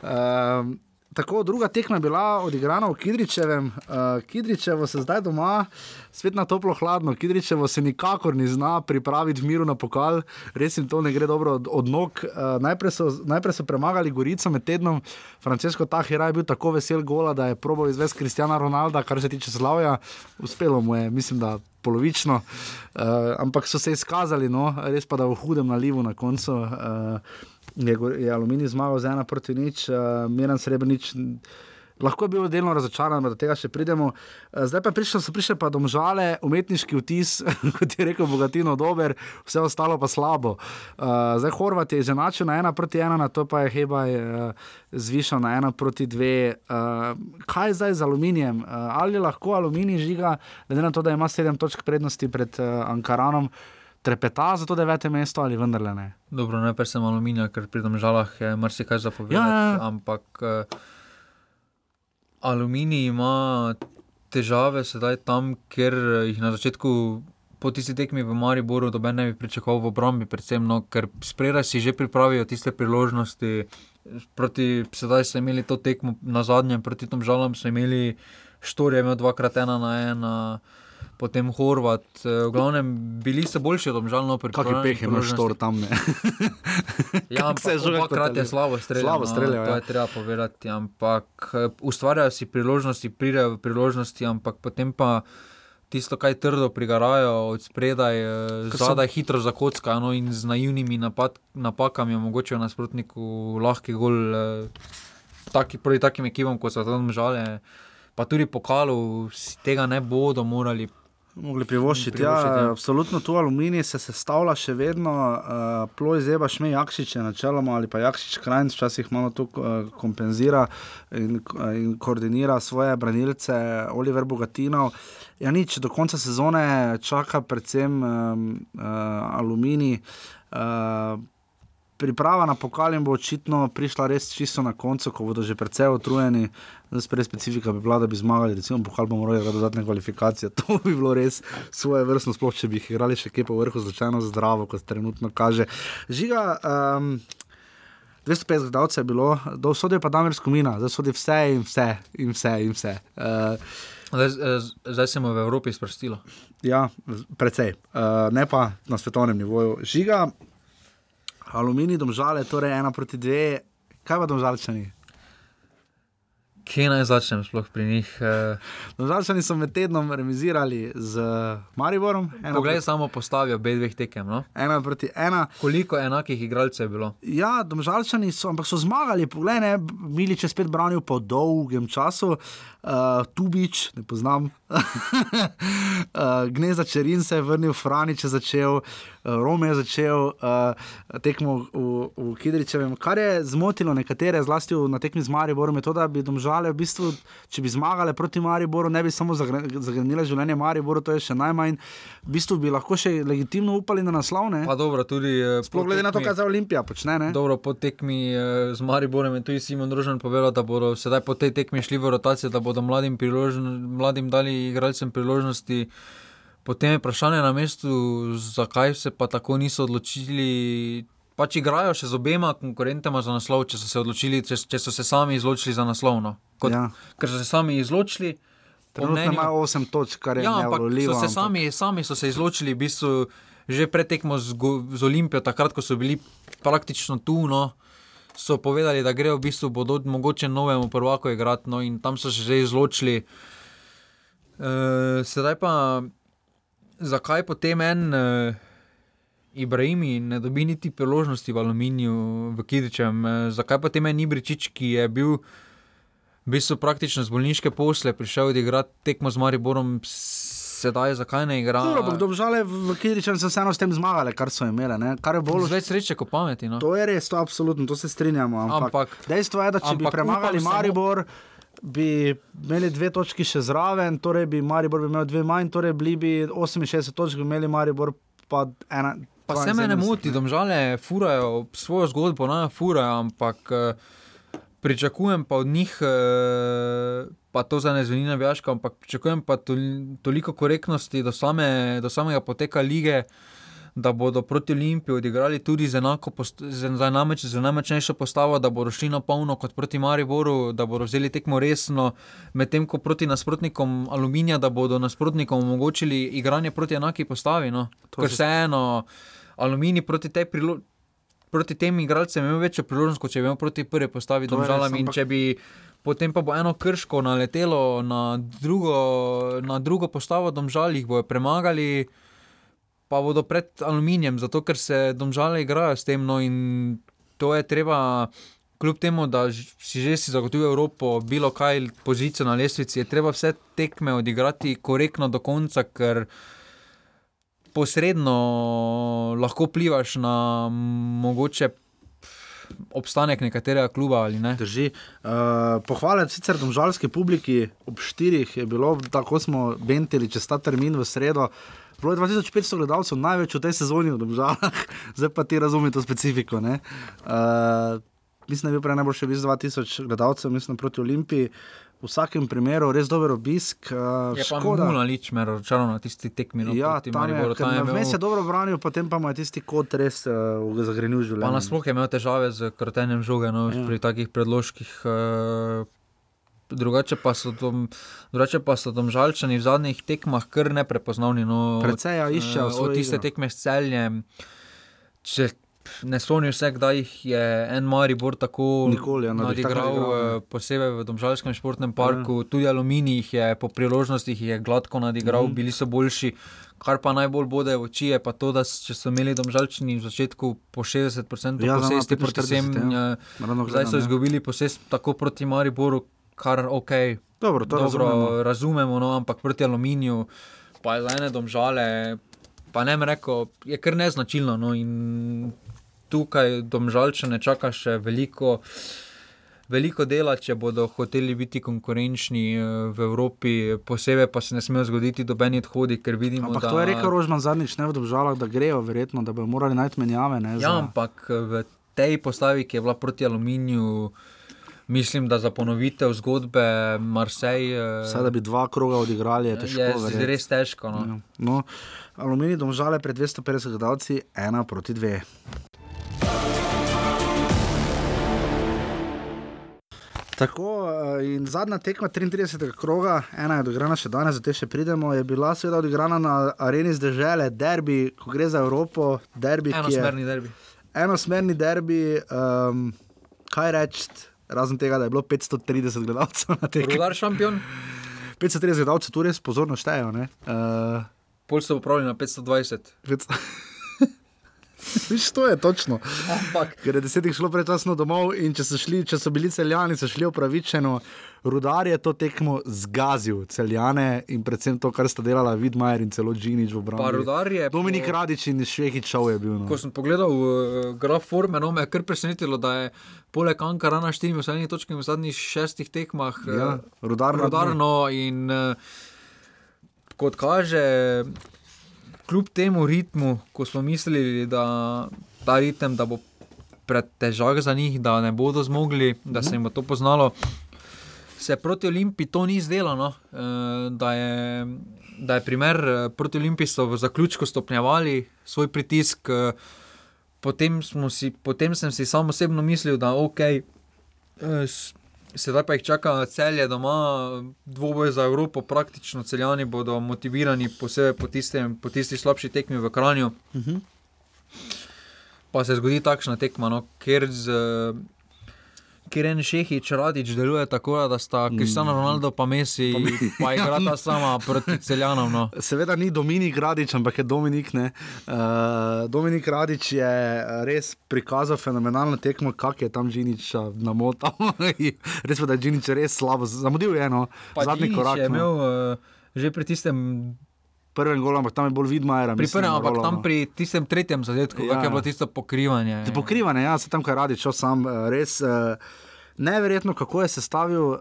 Uh, tako druga tekma je bila odigrana v Kidričevem. Uh, Kidričevo se zdaj doma, spet na toplo hladno. Kidričevo se nikakor ni zna pripraviti v miru na pokal, res jim to ne gre dobro od, od nog. Uh, najprej, so, najprej so premagali Gorico med tednom, Francesco Tahira je bil tako vesel gola, da je probal izvesti Kristjana Ronalda, kar se tiče slavja. Uspelo mu je, mislim, da. Polovično, uh, ampak so se izkazali, no, res pa da v hudem nalivu na koncu. Uh, je, je Aluminij zmagal z ena proti nič, uh, Miren Srebrenic. Lahko je bil delno razočaran, do tega še pridemo. Eh, zdaj pa prišel, so prišli pa domžale, umetniški vtis, kot je rekel Bogatino, dober, vse ostalo pa slabo. Uh, zdaj Horvat je izenačil na ena proti ena, na to pa je Hebaj uh, zvišal na ena proti dve. Uh, kaj zdaj z aluminijem? Uh, ali lahko aluminij žiga, glede na to, da ima sedem točk prednosti pred uh, Ankaranom? Trepeta za to devete mesto ali vendarle ne? Dobro, najprej sem aluminij, ker pri tem žalah je marsikaj zapovedati. Ja, ja. Ampak uh, aluminij ima težave sedaj tam, ker jih na začetku. Po tisti tekmi v Mariboru, da ne bi pričakoval v obrambi, predvsem, no, ker sprejeli si že pripravijo tiste priložnosti. Proti, sedaj so imeli to tekmo na zadnjem, proti tem žalam so imeli štorje, imel dvakrat ena na ena. Uh, potem Horvat. Eh, v glavnem, bili so boljši od omžalno pripravljeni. Kakšne pehe imaš štor tam? ja, ampak se že dvakrat je slabo streljal. Slabo streljal, no, to je ja. treba povedati. Ampak eh, ustvarjajo si priložnosti, pridejo priložnosti, ampak potem pa. Tisto, kaj trdo prigarajo od spredaj, eh, zadaj so... hitro zakockajo no, in z naivnimi napad, napakami omogočajo nasprotniku lahki gol. Taki, proti takim ekipom, kot so tam žale, pa tudi pokalu, tega ne bodo morali Mogli privoščiti. Ja, ja. Absolutno tu aluminij se sestavlja še vedno, uh, ploj zeba šme jakšiče načeloma ali pa jakšič krajn, včasih malo to uh, kompenzira in, uh, in koordinira svoje branilce, Oliver Bogatinov. Ja, nič, do konca sezone čaka predvsem um, uh, aluminij. Uh, priprava na pokal bo očitno prišla res čisto na koncu, ko bodo že precej utrujeni. Zdaj, specifika bi bila, da bi zmagali, recimo, pokal bomo morali imeti dodatne kvalifikacije. To bi bilo res svoje vrstno, sploh če bi jih igrali še kje po vrhu, začajno zdravo, kot trenutno kaže. Žiga. Um, 250 gledalcev je bilo, do vsode pa Damir Skomina, zdaj sodi vse in vse in vse. In vse. Uh, zdaj, zdaj se mu v Evropi sprostilo. Ja, precej, uh, ne pa na svetovnem nivoju. Žiga, aluminij, domžale, torej ena proti dve, kaj pa domžalčani? Kje naj začnem sploh pri njih? Eh? Domžalčani so med tednom remisirali z Mariborom. Poglej, proti... samo postavijo obe dveh tekem. No? Ena proti ena. Koliko enakih igralcev je bilo? Ja, domžalčani so, ampak so zmagali. Poglej, ne, Milič je spet branil po dolgem času. Uh, Tubič, ne poznam. uh, Gneza Čerin se je vrnil, Franič je začel, uh, Rome je začel uh, tekmo v, v Kidričevem. Kar je zmotilo nekatere, zlasti na tekmi z Mariborom, je to, da bi domžale, v bistvu, če bi zmagale proti Mariboru, ne bi samo zagrenile življenje Mariboru, to je še najmanj. V bistvu bi lahko še legitimno upali na naslovne. Dobro, tudi. Uh, Sploh glede na to, kaj za Olimpija počne. Ne? Dobro, po tekmi uh, z Mariborom je tudi Simon Drožen povedal, da bodo sedaj po tej tekmi šli v rotacijo bodo mladim, mladim dali igralcem priložnosti. Potem je vprašanje na mestu, zakaj se pa tako niso odločili. Pač igrajo še z obema konkurentama za naslov, če so se odločili, če, če so se sami izločili za naslov. No. Kot, ja. Ker so se sami izločili. Trenutno imajo 8 točk, kar je ja, ampak so se sami, sami so se izločili, v bistvu, že pretekmo z, z Olimpijo, takrat, ko so bili praktično tu. No so povedali, da grejo v bistvu bodo mogoče novemu prvaku igrati, no in tam so se že izločili. Uh, sedaj pa, zakaj potem en uh, Ibrahimi ne dobi niti priložnosti v Aluminiju, v Kidičem, uh, zakaj potem en Ibričič, ki je bil v bistvu praktično z bolniške posle, prišel odigrati tekmo z Mariborom sedaj, zakaj ne igra. Dobžale v Kiričem so vseeno s tem zmagali, kar so imeli. Bolj... Več sreče kot pameti. No. To je res, to absolutno, to se strinjamo. Ampak, ampak dejstvo je, da če bi premagali Maribor. Samo... Bi imeli dve točki še zraven, torej bi Maribor bi imel dve manj, torej bili bi 68 točk, bi imeli Maribor pa ena. Pa se me ne moti, domžale furajo svojo zgodbo, ne furajo, ampak. Uh, pričakujem pa od njih, eh, pa to za ne zveni navijaško, ampak pričakujem pa toliko korektnosti do, same, do samega poteka lige, da bodo proti Olimpiji odigrali tudi z enako, z, z, z najmočnejšo postavo, da bodo šli na polno kot proti Mariboru, da bodo vzeli tekmo resno, medtem ko proti nasprotnikom Aluminija, da bodo nasprotnikom omogočili igranje proti enaki postavi. No. Ker vseeno, Aluminij proti tej priložnosti. Proti tem igralcem imel večjo priložnost, kot če bi imel proti prvi postavi domžalami. In če bi potem pa bo eno krško naletelo na drugo, na drugo postavo domžal, jih bojo premagali, pa bodo pred aluminijem, zato ker se domžale igrajo s tem. No in to je treba, kljub temu, da si že si zagotovil Evropo, bilo kaj pozicijo na lestvici, je treba vse tekme odigrati korektno do konca, ker posredno lahko plivaš na mogoče. Obstanek nekaterega kluba ali ne. Drži. Uh, pohvale sicer domžalske publiki ob štirih je bilo, tako smo bentili čez ta termin v sredo. Bilo je 2500 gledalcev, največ v tej sezoni v domžalah, zdaj pa ti razumete specifiko. Uh, mislim, da je bil prej najboljši vis 2000 gledalcev, mislim proti Olimpiji. V vsakem primeru je res dober obisk. Uh, je škoda, da je lič, računal na tisti tekmi. No, ja, tam je, Mariboru, tam je imel... se dobro branil, potem pa mu je tisti kot res uh, zagrenil življenje. Pa nasploh je imel težave z krtenjem žoge no, ja. pri takih predložkih. Uh, Drugače pa, dom, drugače pa so domžalčani v zadnjih tekmah kar neprepoznavni. No, Predvsej ja, iščejo. Od tiste igro. tekme s celjem. Če ne spomnim se, kdaj je en Maribor tako Nikoli, ja, nadigral, eh, posebej v Domžalskem športnem parku, ja. tudi Aluminij je po priložnostih je gladko nadigral, mm. bili so boljši. Kar pa najbolj bode v oči je pa to, da če so imeli domžalčani v začetku po 60% ja, posesti proti vsem, ja. zdaj so ja. izgubili posest tako proti Mariboru, kar ok. Dobro, Dobro razumemo, razumemo no, ampak proti Aluminiju, pa je za ene domžale, pa ne reko, je kar neznačilno. No, tukaj domžalčane čaka še veliko. Veliko dela, če bodo hoteli biti konkurenčni eh, v Evropi, posebej pa se ne smejo zgoditi, da bi odhodili, ker vidimo. Ampak da... to je rekel Rožman zadnjič, ne v državah, da grejo, verjetno, da bi morali najti menjave. Ne, ja, za... ampak v tej postavi, ki je bila proti aluminiju, mislim, da za ponovitev zgodbe Marseille. Eh, Vse, da bi dva kroga odigrali, je težko. Je res težko. No. Ja. No, aluminij domžale pred 250 gledalci, ena proti dve. Tako, eh, in zadnja tekma 33. kroga, ena je odigrana še danes, zdaj še pridemo, je bila seveda odigrana na areni zdržele, derbi, ko gre za Evropo, derbi. Enosmerni derbi. Enosmerni derbi, um, kaj reči, razen tega, da je bilo 530 gledalcev na tekmi. Rudar šampion. 530 gledalcev, tu res pozorno štejejo. Uh, Pol so popravili na 520. 500. Viš, to je točno. Ker je desetih šlo prečasno domov in če so, šli, če so bili celjani, so šli upravičeno. Rudar je to tekmo zgazil, celjane in predvsem to, kar sta delala Vidmajer in celo Džinič v obrambi. Dominik po... Radič in Švehič šov je bil. No. Ko sem pogledal uh, graf forme, no, me je kar presenetilo, da je poleg Ankara na štirimi zadnjih točkah v zadnjih šestih tekmah ja, uh, rudarno. rudarno in uh, kot kaže kljub temu ritmu, ko smo mislili, da ta ritem da bo pretežak za njih, da ne bodo zmogli, da se jim bo to poznalo, se proti Olimpiji to ni zdelo. No? E, da, je, da je primer e, proti Olimpiji so v zaključku stopnjevali svoj pritisk. E, potem, si, potem sem si samo osebno mislil, da ok. Sedaj pa jih čaka celje doma, dvoboj za Evropo, praktično celjani bodo motivirani, posebej po, tistem, po tisti slabši tekmi v Kranju. Uh mhm. -huh. Pa se zgodi takšna tekma, no, ker z kjer en šehič radič deluje tako, da sta Kristjana mm. Ronaldo pa Messi, pa je igrata sama proti celjanom. No. Seveda ni Dominik Radič, ampak je Dominik. Uh, Dominik Radič je res prikazal fenomenalno tekmo, kak je tam Džinič namotal. res pa, da je Džinič res slabo, zamudil je eno, zadnji korak. Je no. imel, uh, že pri tistem prvem golu, ampak tam je bolj vidno. Pri prvem, ampak tam pri tistem tretjem zadetku, ja. je bilo tisto pokrivanje. Pokrivanje, ja, se tam kaj radi, čo sam eh, res. Uh, Neverjetno, kako je sestavil uh,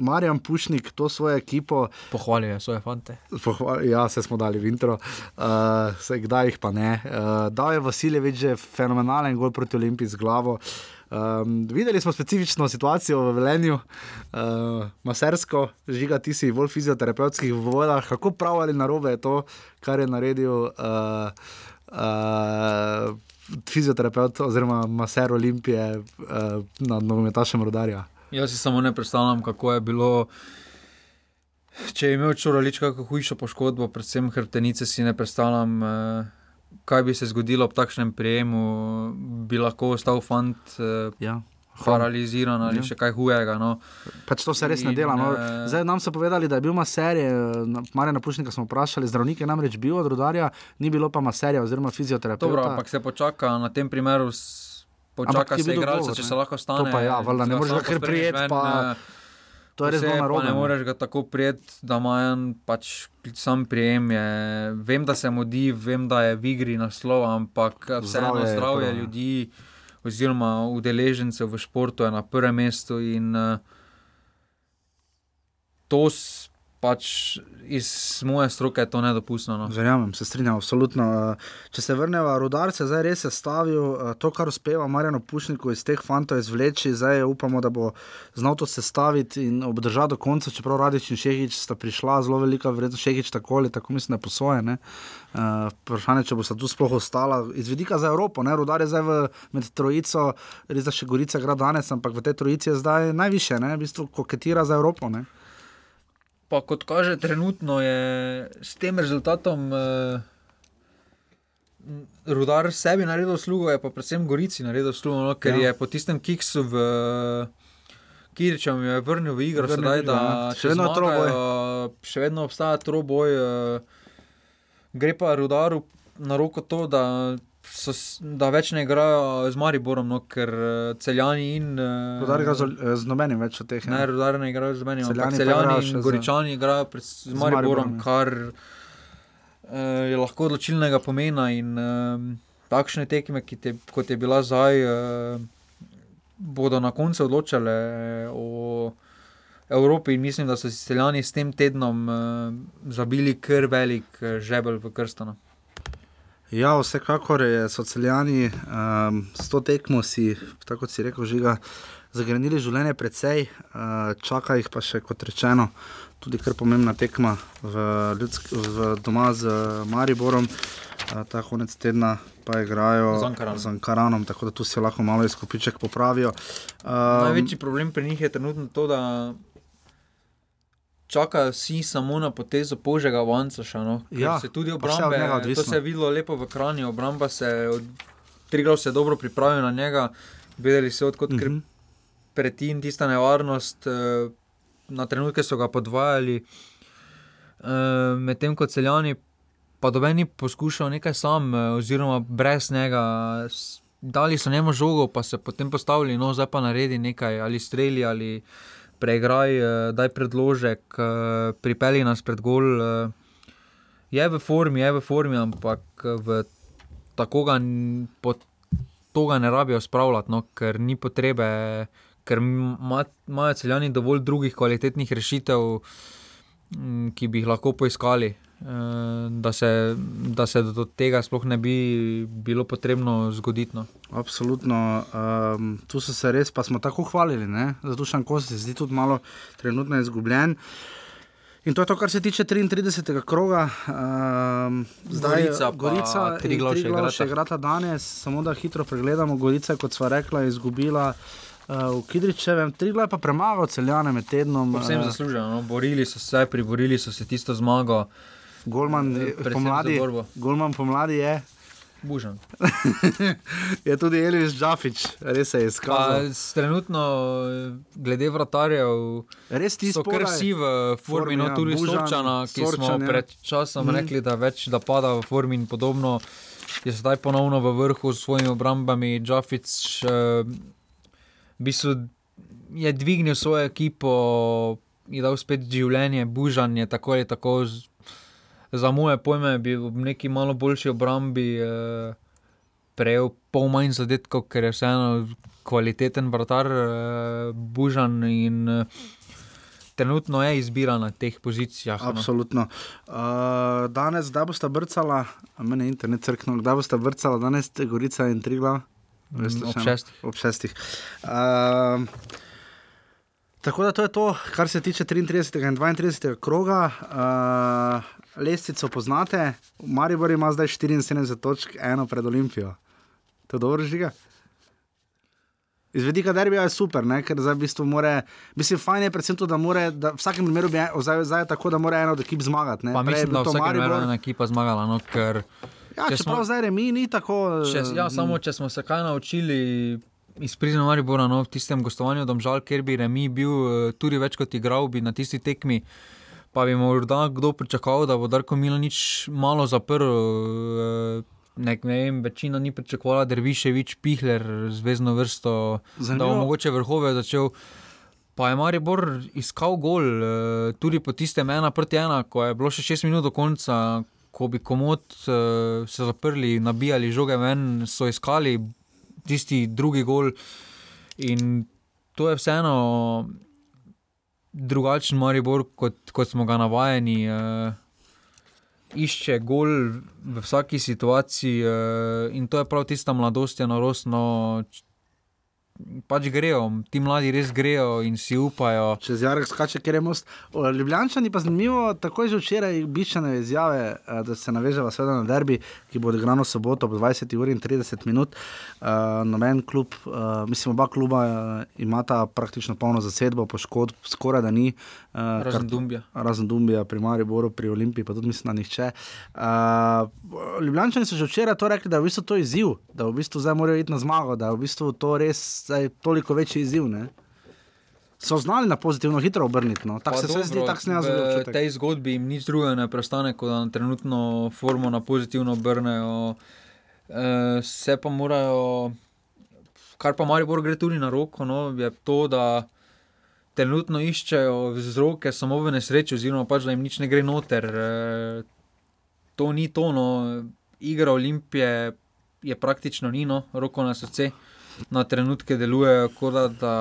Marjan Pušnik to svojo ekipo. Pohvalil je svoje fante. Pohval, ja, se smo dali v intro, uh, se kdaj jih pa ne. Uh, dal je Vasiljevič že fenomenalen gol proti Olimpiji z glavo. Uh, Um, videli smo specifično situacijo v Velenju, uh, masersko, žiga ti si bolj fizioterapevtskih vodah, kako prav ali narobe je to, kar je naredil. Uh, uh, fizioterapeut oziroma maser Olimpije uh, nad nogometašem rodarja. Jaz si samo ne predstavljam, kako je bilo. Če je imel čuralič kakšno hujšo poškodbo, predvsem hrbtenice, si ne predstavljam, eh, kaj bi se zgodilo ob takšnem prijemu. Bi lahko ostal fant eh, ja. paraliziran ali Ja. še kaj hujega. No. Pač to se res ne In, dela. No. eh, Zdaj nam so povedali, da je bil maserje, Marina Pušnika smo vprašali, zdravnik je namreč bil od rodarja, ni bilo pa maserja oziroma fizioterapeuta. Dobro, ampak se počaka na tem primeru. Počaka se igralca, če ne. se lahko stane. To pa ja, valjda, ne moreš kar prijeti, pa- eh, To je res pa narobe, Ne moreš ga tako prijeti, da ima en pač sam prijem. Je. Vem, da se mudi, vem, da je v igri naslov, ampak vseeno Zdravje je ljudi oziroma udeležencev v športu je na prvem mestu in uh, to pač iz moje stroke je to nedopustno. No. Verjamem, se strinjam, absolutno. Eh, Če se vrnemo, rodar se zdaj res je stavil, eh, to, kar uspeva Marjano Pušniku iz teh fantov izvleči, zdaj upamo, da bo znal to sestaviti in obdržati do konca, čeprav Radič in Šehič sta prišla, zelo velika vrednost, Šehič tako ali tako mislim, da je posojene. Uh, vprašanje, če bo sta tu sploh ostala. Iz vidika za Evropo, ne? rodar je zdaj v, med trojico, res da še Gorica igra danes, ampak v tej trojici je zdaj najviše, ne? v bistvu koketira za Evropo. Ne? Pa kot kaže, trenutno je s tem rezultatom eh, rudar sebi naredil službo, je pa predvsem Gorici naredil službo, no, ker Ja. je po tistem kiksu v Kiričem je vrnil v igro, Vrnil sedaj, igro, da ja. Še vedno zmagajo, še vedno obstaja troboj. Eh, gre pa rudaru na roko to, da. So, da več ne igrajo z Mariborom, no, ker eh, celjani in. eh, Rodar igra z, Ol- z nobenim več od teh. Ne, rudar ne igrajo z ampak Celjani celjani in z- goričani igrajo pred, z, z z Mariborom, Mariborom, ja. kar uh, je lahko odločilnega pomena. In um, takšne tekme, te, kot je bila zdaj, uh, bodo na koncu odločale o Evropi. In mislim, da so si celjani s tem tednom uh, zabili kar velik eh, žebelj v krstano. Ja, vsekakor je, so celjani um, s to tekmo si, tako kot si rekel, žiga, zagrenili življenje precej, uh, čaka jih pa še, kot rečeno, tudi kar pomembna tekma v, ljudsk, v doma z Mariborom. Uh, ta konec tedna pa igrajo Z Ankaranom. z Ankaranom, tako da tu si lahko malo izkupiček popravijo. Um, Največji problem pri njih je trenutno to, da čakajo vsi samo na potezo Požega Vancaša. No? Ker Ja, se tudi obrambe, njega to se je videlo lepo v Kranju, obramba se od Triglav se je dobro pripravil na njega, vedeli so odkot mm -hmm. preti in tista nevarnost, eh, na trenutke so ga podvajali, Eh, medtem ko celjani, pa doben ni poskušal nekaj sam, eh, oziroma brez njega. Dali so njemu žogo, pa se potem postavili, no zdaj pa naredi nekaj, ali streli, ali preigraj, eh, daj predložek, eh, pripelji nas pred gol. eh. Je v formi, je v formi, ampak v tako ga, to ga ne rabijo spravljati, no, ker ni potrebe, ker ima- imajo celjani dovolj drugih kvalitetnih rešitev, ki bi jih lahko poiskali. Eh, Da se, da se do tega sploh ne bi bilo potrebno zgoditi. No. Absolutno. Um, tu so se res, pa smo tako hvalili, ne? zato še enako se zdi tudi malo trenutno izgubljen. In to je to, kar se tiče 33. kroga. Um, zdaj, Gorica Gorica in Triglav še igrata. še igrata danes, samo da hitro pregledamo. Gorica, kot sva rekla, je izgubila uh, v Kidričevem, Triglav je pa premagal celjane med tednom. Povsem eh, zasluženo, no. borili so se, priborili so se tisto zmago. Golman, pomladi. Golman pomladi je. Bužan. je tudi Elvis Džafič, res se je Pa, izkazal. s- trenutno, eh, glede vratarjev, Res ti so kar vsi v formi, no tudi Sorčana, ki Sorčan, smo ja. pred časom Mhm. rekli, da več da pada v formi in podobno. Je zdaj ponovno v vrhu s svojimi obrambami, Džafič. Eh, v bistvu je dvignil svojo ekipo, je dal spet življenje, Bužan je tako ali tako. Za moje pojme bi v neki malo boljši obrambi eh, prejel pol manj zadetkov, ker je vseeno kvaliteten vratar, eh, Bužan in eh, trenutno je izbira na teh pozicijah. no. Absolutno. Uh, danes, kdaj boste brcala, a meni je internet crknil, kdaj boste brcala, danes ste Gorica in Trigla? Mm, ob šestih. Ob šestih. Uh, Tako da to je to, kar se tiče 33. in 32. kroga. Uh, lestvico poznate, Maribor ima zdaj 74 točk, eno pred Olimpijo. To je dobro žiga. Iz vedika derbija je super, ne? ker zdaj v bistvu more, mislim, fajn je predvsem to, da more, da v vsakem primeru bi zdaj, tako, da mora ena od ekip zmagati. ne. Pa Prej mislim, da to vsak je Maribor. ena ekipa zmagala. No, ker, Ja, če čeprav smo- zdaj remi ni tako. Če, ja, samo če smo se kaj naučili iz prizma Maribora, no, v tistem gostovanju Domžal, ker bi Remi bil eh, tudi več kot igral, bi na tisti tekmi. Pa bi morda kdo pričakoval, da bo Darko Milanič malo zaprl. eh, Ne, ne vem, večina ni pričakovala, da je Viševič, Pihler, zvezdno vrsto, da Zanimivo. bo mogoče vrhove začel. Pa je Maribor iskal gol, eh, tudi po tistem ena proti ena, ko je bilo še šest minut do konca, ko bi komod eh, se zaprli, nabijali žoge ven, so iskali tisti drugi gol. In to je vseeno drugačen Maribor, kot, kot smo ga navajeni. Eh, Išče gol v vsaki situaciji, eh, in to je prav tista mladost, je norost. Pač grejo, ti mladi res grejo in si upajo. Čez Jarek skače, ker je most. Ljubljančani pa zanimivo, tako že včeraj biščane izjave, eh, da se naveževa seveda na derbi, ki bo odigran v soboto ob 20 uri in 30 minut. Uh, noben klub, uh, mislim, oba kluba uh, imata praktično polno zasedbo, poškodb skoraj da ni. Uh, Razen Dumbija. Razen Dumbija, pri Mariboru, pri Olimpiji, pa tudi mislim, da nihče. Uh, Ljubljančani so že včeraj to rekli, da je v bistvu to izziv, da v bistvu zdaj morajo iti na zmago, da je v bistvu to res zdaj toliko večji izziv. Ne? So znali na pozitivno hitro obrniti. No. Tako se vse zdi, dobro, tako sem jaz v videl. tej zgodbi jim nič drugega ne preostane, kot da na trenutno formo na pozitivno obrnejo. E, se pa morajo, kar pa Maribor gre tudi na roko, no, je to, da trenutno iščejo vzroke samo v nesreči, oziroma pač, da jim nič ne gre noter. E, to ni to, no. igra Olimpije je praktično ni, no, roko na srce. Na trenutke delujejo, kot da, da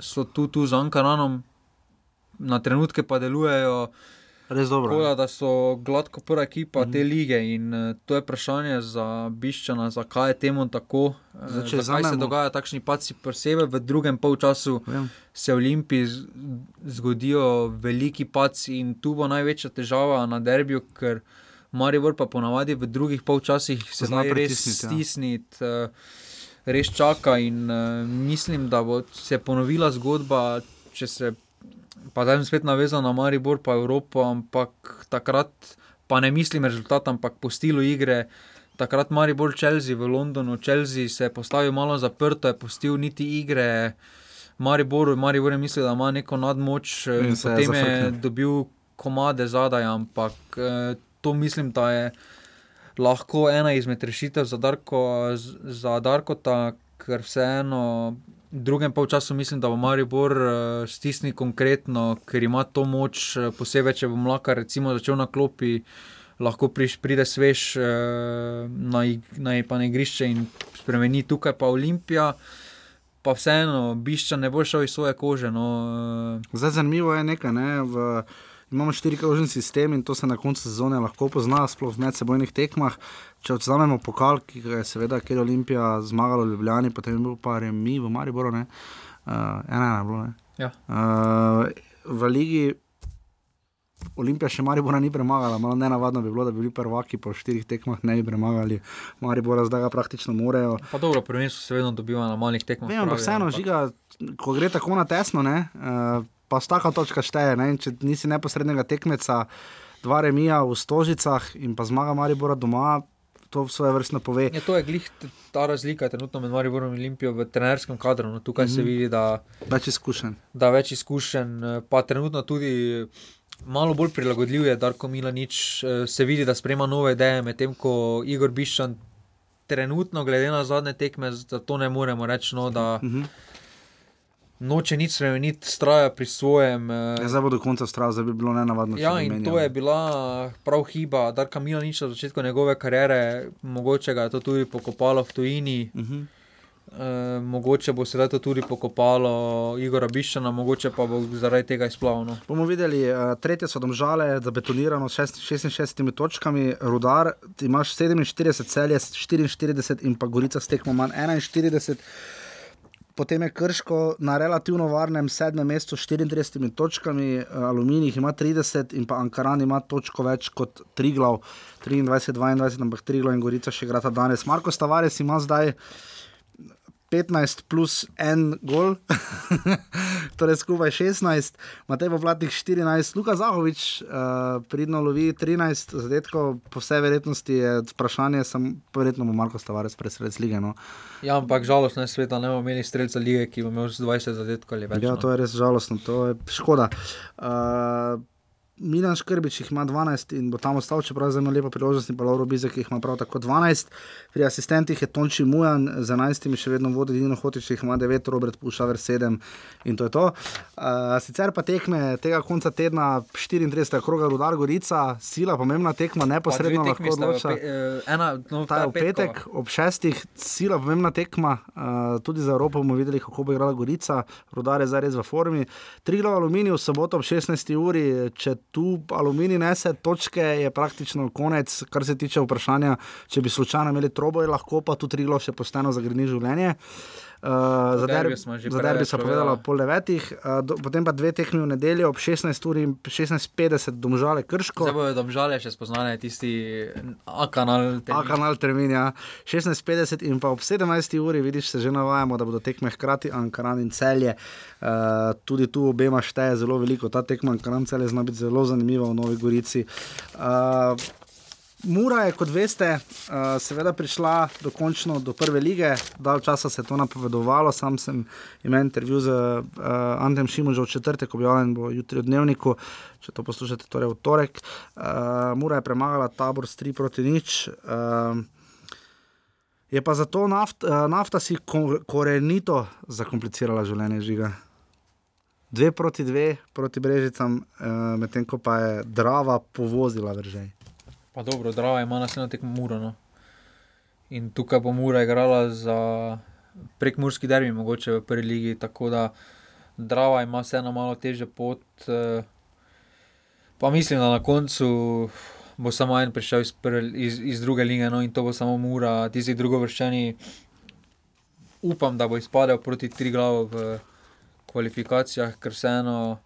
so tu, tu z Ankaranom, na trenutke pa delujejo. Res dobro. Tako da, so gladko prva ekipa mm -hmm. te lige in uh, to je vprašanje za Biščana, zakaj je temu tako. Zdaj, Zdaj, zakaj se vzamemo- dogajajo takšni paci, posebej v drugem polčasu Vem. se v Olimpiji zgodijo veliki paci in tu bo največja težava na derbiju, ker Maribor pa ponavadi v drugih polčasih se Zna res ja. stisniti. Uh, Res čaka, in uh, mislim, da bo se ponovila zgodba, če se pa zdaj spet navezal na Maribor, pa Evropo, ampak takrat, pa ne mislim rezultat, ampak po stilu igre. Takrat Maribor Chelsea v Londonu, Chelsea se je postavil malo zaprto, je postil niti igre. Maribor, Maribor je mislil, da ima neko nadmoč, eh, In potem je, je dobil komade zadaj, ampak eh, to mislim, da je lahko ena izmed rešitev za, Darko, za Darkota, ker vseeno v drugem polčasu mislim, da bo Maribor uh, stisnil konkretno, ker ima to moč, eh, posebej če bo Mlaka recimo začel na klopi. Lahko priš, pride svež uh, na, na, pa na igrišče in spremeni tukaj, pa Olimpija, pa vseeno, bišča ne bo šel iz svoje kože. No, Zdaj zanimivo je nekaj. Ne? V, imamo štirikrožni sistem in to se na koncu sezone lahko pozna, sploh v medsebojnih tekmah. Če vzamemo pokal, ki ga je seveda, ker je Olimpija zmagala v Ljubljani, potem je bil pa Remi v Mariboru, ne? Uh, ena ena je bilo. Ne? Ja. Uh, v ligi Olimpija še Maribora ni premagala, malo nenavadno bi bilo, da bi bili prvaki po štirih tekmah, ne bi premagali Maribora, zdaj ga praktično morejo. pa dobro, prvenstvo se vedno dobiva na malih tekmah. Vem, pravijo, vseeno, ampak- žiga, ko gre tako na tesno, ne, uh, pa vsaka točka šteje. Ne, in če nisi neposrednega tekmeca, dva remija v Stožicah in pa zmaga Maribora doma, to svoje vrstno pove. Ja, to je glih ta razlika trenutno med Mariborom in Olimpijo v trenerskem kadru. No, tukaj mm -hmm. se Mhm. vidi, da, Več izkušenj. da več izkušenj, eh, pa trenutno tudi malo bolj prilagodljiv je Darko Milanič, eh, se vidi, da sprejema nove ideje, medtem ko Igor Biščan trenutno, glede na zadnje tekme, za to ne moremo reči, no, da Mhm. Noče nič spremeniti, straja pri svojem. eh, Ja, zdaj bo do konca vztrajal, zdaj bi bilo nenavadno. če Ja, in to je bila prav hiba, Darka Milaniča na začetku njegove kariere, mogoče ga je to tudi pokopalo v tujini. Uh -huh. E, mogoče bo sedaj to tudi pokopalo Igora Biščana, mogoče pa bo zaradi tega izplavno. Bomo videli, uh, tretje so domžale, zabetonirano s šest- 66 točkami, rudar, imaš 47 celje, 44 in pa Gorica s tekmo manj 41. potem je Krško na relativno varnem sedmem mestu s 34 točkami, Aluminij ima 30 in pa Ankaran ima točko več kot Triglav, 23-22, ampak Triglav in Gorica še igrata danes. Marko Stavares ima zdaj. 15 plus 1 gol, torej skupaj 16, Matej Poplatnik 14, Luka Zahovič uh, pridno lovi 13 zadetkov, po vsej verjetnosti je vprašanje, sem verjetno bo Marko Stavares presred lige. No. Ja, ampak žalostno je svet, da ne bomo imeli streljca lige, ki bo imel 20 zadetkov ali več. Ja, no. to je res žalostno, to je škoda. Uh, Milan Škrbič jih ima 12 in bo tam ostal, čeprav zelo lepa priložnost, in pa Lauro Bizek jih ima prav tako 12. Pri asistentih je Tonči Mujan z 11, še vedno vodi Dino Hotič, jih ima 9, Robert Pušaver 7 in to je to. Uh, sicer pa tekme tega konca tedna 34. kroga Rudar Gorica, sila, pomembna tekma, neposredno lahko odloča. Pe, ena, no, Ta je v petek ob šestih, sila, pomembna tekma, uh, tudi za Evropo bomo videli, kako bo igrala Gorica, Rudar je zdaj res v formi. Triglav aluminij v soboto ob 16. uri, če tu aluminij nese točke, je praktično konec, kar se tiče vprašanja, če bi slučajno imeli trobo, je lahko pa tu Triglav še pošteno zagrni življenje. Uh, za derbi smo že povedali ob pol devetih, uh, do, potem pa dve tekmi v nedeljo ob 16 uri in 16:50 domžale krško. Zdaj bojo domžale še spoznane tisti A-kanal. A-kanal termin, ja. 16:50 in pa ob 17 uri, vidiš, se že navajamo, da bodo tekme hkrati Ankaran in celje. Uh, tudi tu obema šteje zelo veliko, ta tekma Ankaran celje zna biti zelo zanimiva v Novi Gorici. Uh, Mura je, kot veste, uh, seveda prišla dokončno do prve lige, dalj časa se je to napovedovalo. Sam sem imel intervju z uh, Andrejem Šimužem v četrtek, objavljen bo jutri v dnevniku, če to poslušate, torej v torek. Uh, Mura je premagala tabor s 3 proti nič. Uh, je pa zato naft, uh, nafta si ko, korenito zakomplicirala življenje žiga. Dve proti dve, proti brežicam, uh, medtem ko pa je drava povozila vržej. Pa dobro, Drava ima naslednjo tekmo Muro. No. In tukaj bo Mura igrala za prek Murski derbi, mogoče v prvi ligi. Tako da Drava ima vseeno malo teže pot. Eh, pa mislim, da na koncu bo samo en prišel iz, prvi, iz, iz druge lige, no in to bo samo Mura, tisti drugo vrščeni. Upam, da bo izpadel proti tri glavo v kvalifikacijah, ker vseeno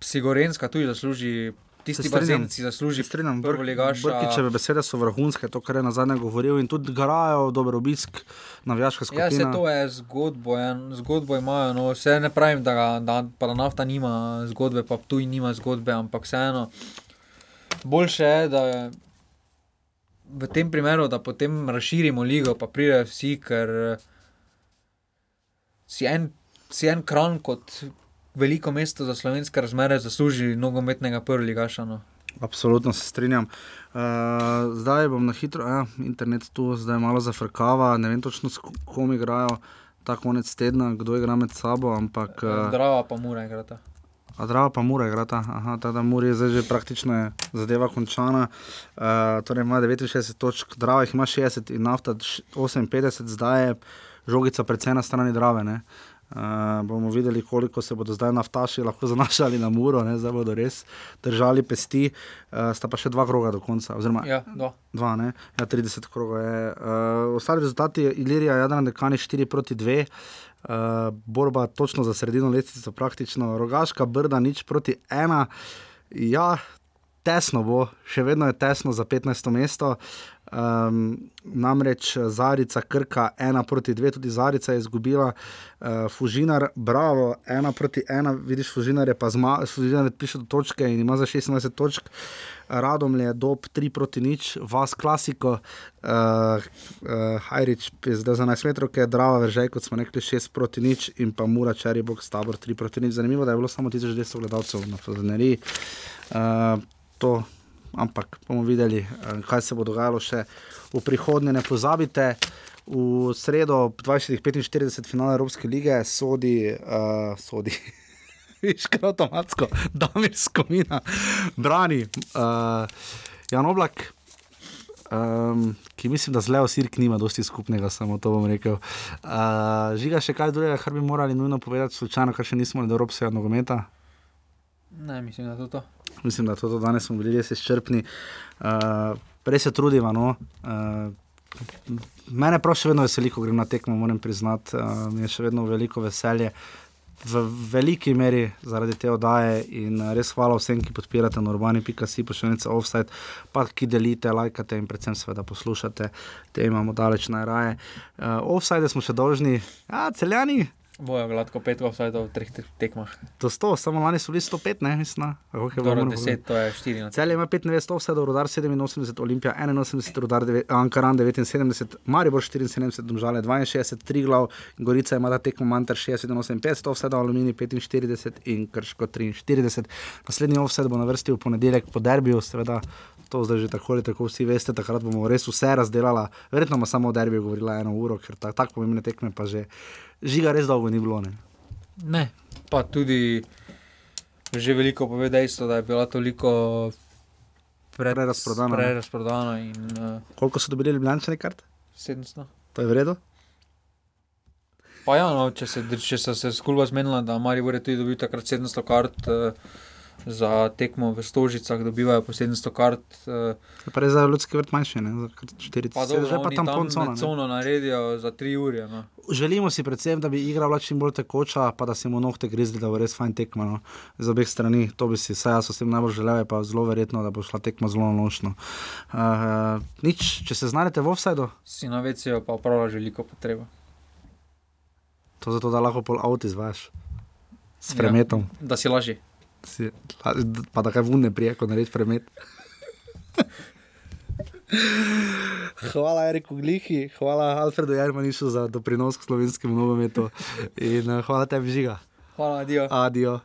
Sigorenska tudi zasluži tisti bazen si zasluži. Strenjam, Brkičeve besede so vrhunske, to, kar je na zadnje govoril in tudi grajo, dober obisk, navijaška skupina. Ja, se to je zgodbo, en, zgodbo imajo, no, vse ne pravim, da, da, pa da nafta nima zgodbe, pa tu nima zgodbe, ampak vseeno, boljše je, da je v tem primeru, da potem razširimo ligo, pa pridejo vsi, ker si en, si en kran kot veliko mesto za slovenske razmere zasluži nogometnega prvega šano. Absolutno se strinjam. Uh, zdaj bom na hitro, ja, internet tu zdaj malo zafrkava, ne vem točno, s kom igrajo ta konec tedna, kdo igra med sabo. Ampak, uh, Drava pa mora igrati. A drava pa mora igrati, aha, ta da mora je zdaj že praktično zadeva končana. Uh, torej ima 69 točk, drava jih ima 60 in nafta 58, zdaj je žogica predvsem na strani drave. Ne? Uh, bomo videli, koliko se bodo zdaj naftaši lahko zanašali na muro, ne? zdaj bodo res držali pesti. Uh, sta pa še dva kroga do konca. Oziroma, ja, dva. dva ja, 30 krogov je. Uh, ostali rezultati Ilirija, Jadran, Dekani 4 proti 2. Uh, borba točno za sredino lestvice, praktično rogaška, brda nič proti 1. Ja, tesno bo, še vedno je tesno za 15. mesto. Um, namreč Zarica, Krka, ena proti dve, tudi Zarica je izgubila, uh, Fužinar, bravo, ena proti ena, vidiš, Fužinar je pa zmagal, Fužinar je prišel do točke in ima za 26 točk. Radom je dob 3 proti nič, vas klasiko, uh, uh, Hajrič je zdaj za 11 metrov, ki je drava veržej, kot smo rekli, 6 proti nič in pa Mura, Čeri, Bog, Stabor 3 proti nič. Zanimivo, da je bilo samo 1200 gledalcev na Fazaneriji. Uh, ampak bomo videli, kaj se bo dogajalo še v prihodnje. Ne pozabite, v sredo 2045 finale Evropske lige sodi, uh, sodi. Viš, kaj avtomatsko, da mi skomina, brani uh, Jan Oblak. Um, ki mislim, da z Leo Sirk nima dosti skupnega, samo to bom rekel. Uh, žiga še kaj drugega, kar bi morali nujno povedati, slučajno, kar še nismo od Evropske nogometa. Ne, mislim, da je to. to. Mislim, da to, to danes smo bili res izčrpni. Uh, prej se trudimo, no? uh, Mene prav še vedno veseli, ko grem na tekmo, moram priznati, uh, mi je še vedno veliko veselje. V veliki meri zaradi te oddaje in res hvala vsem, ki podpirate na urbani.si, pošiljnice offside, pa ki delite, lajkate in predvsem seveda poslušate, te imamo daleč najraje. Uh, offside smo še dolžni, a celjani, Bojo gladko pet offside v treh te- tekmah. do 100, samo lani so bili 105, ne mislim. koliko je bilo, Dobro, moram 10, to je 4 na Celje ima 95 offsetov, Rudar 87, Olimpija 81, Rudar deve- Ankaran 79, Maribor 74, Domžale 62, Triglav in Gorica ima ta tekmo Manter 60, 58 offsetov, Alumini 45 in Krško 43. Naslednji offset bo na vrsti v ponedeljek po derbiju, seveda. To zdaj že tako ali tako vsi veste, takrat bomo res vse razdelali. Verjetno bomo samo o derbiju govorila eno uro, ker tako tak pomembne tekme pa že žiga res dolgo ni bilo. Ne? Ne, pa tudi že veliko pove dejstvo, da je bila toliko pred, Prerazprodana, ne. prerazprodana in uh, Koliko so dobili ljubljančani kart? 700. To je v redu? Pa ja, no, če, se, če so se skulba zmenila, da Maribor je tudi dobil takrat 700 kart uh, za tekmo v Stožicah, dobivajo po 700 kart. Uh, Pa res za ljudski vrt manjši, ne? za kar 40. pa dobro, že pa tam tam poln cona. med ne. cono naredijo za 3 ure. No. Želimo si predvsem, da bi igra bila čim bolj tekoča, pa da se mu nohte grizli, da bo res fajn tekma no. z obeh strani. To bi si, saj jaz osebno najbolj želel, pa zelo verjetno, da bo šla tekma zelo nočno. Uh, nič, če se znajdete v offsajdu, Si na vecijo pa upravljaš veliko potrebo. to zato, da lahko pol avto izvaš s premetom. Ja, da si lažji. Si, pa da kaj vune prije, ko narediš premet. Hvala Eriku Glihi, hvala Alfredu Jarmanišu za doprinos k slovenskemu nogometu in uh, hvala tebi, Žiga. Hvala, adijo. Adijo.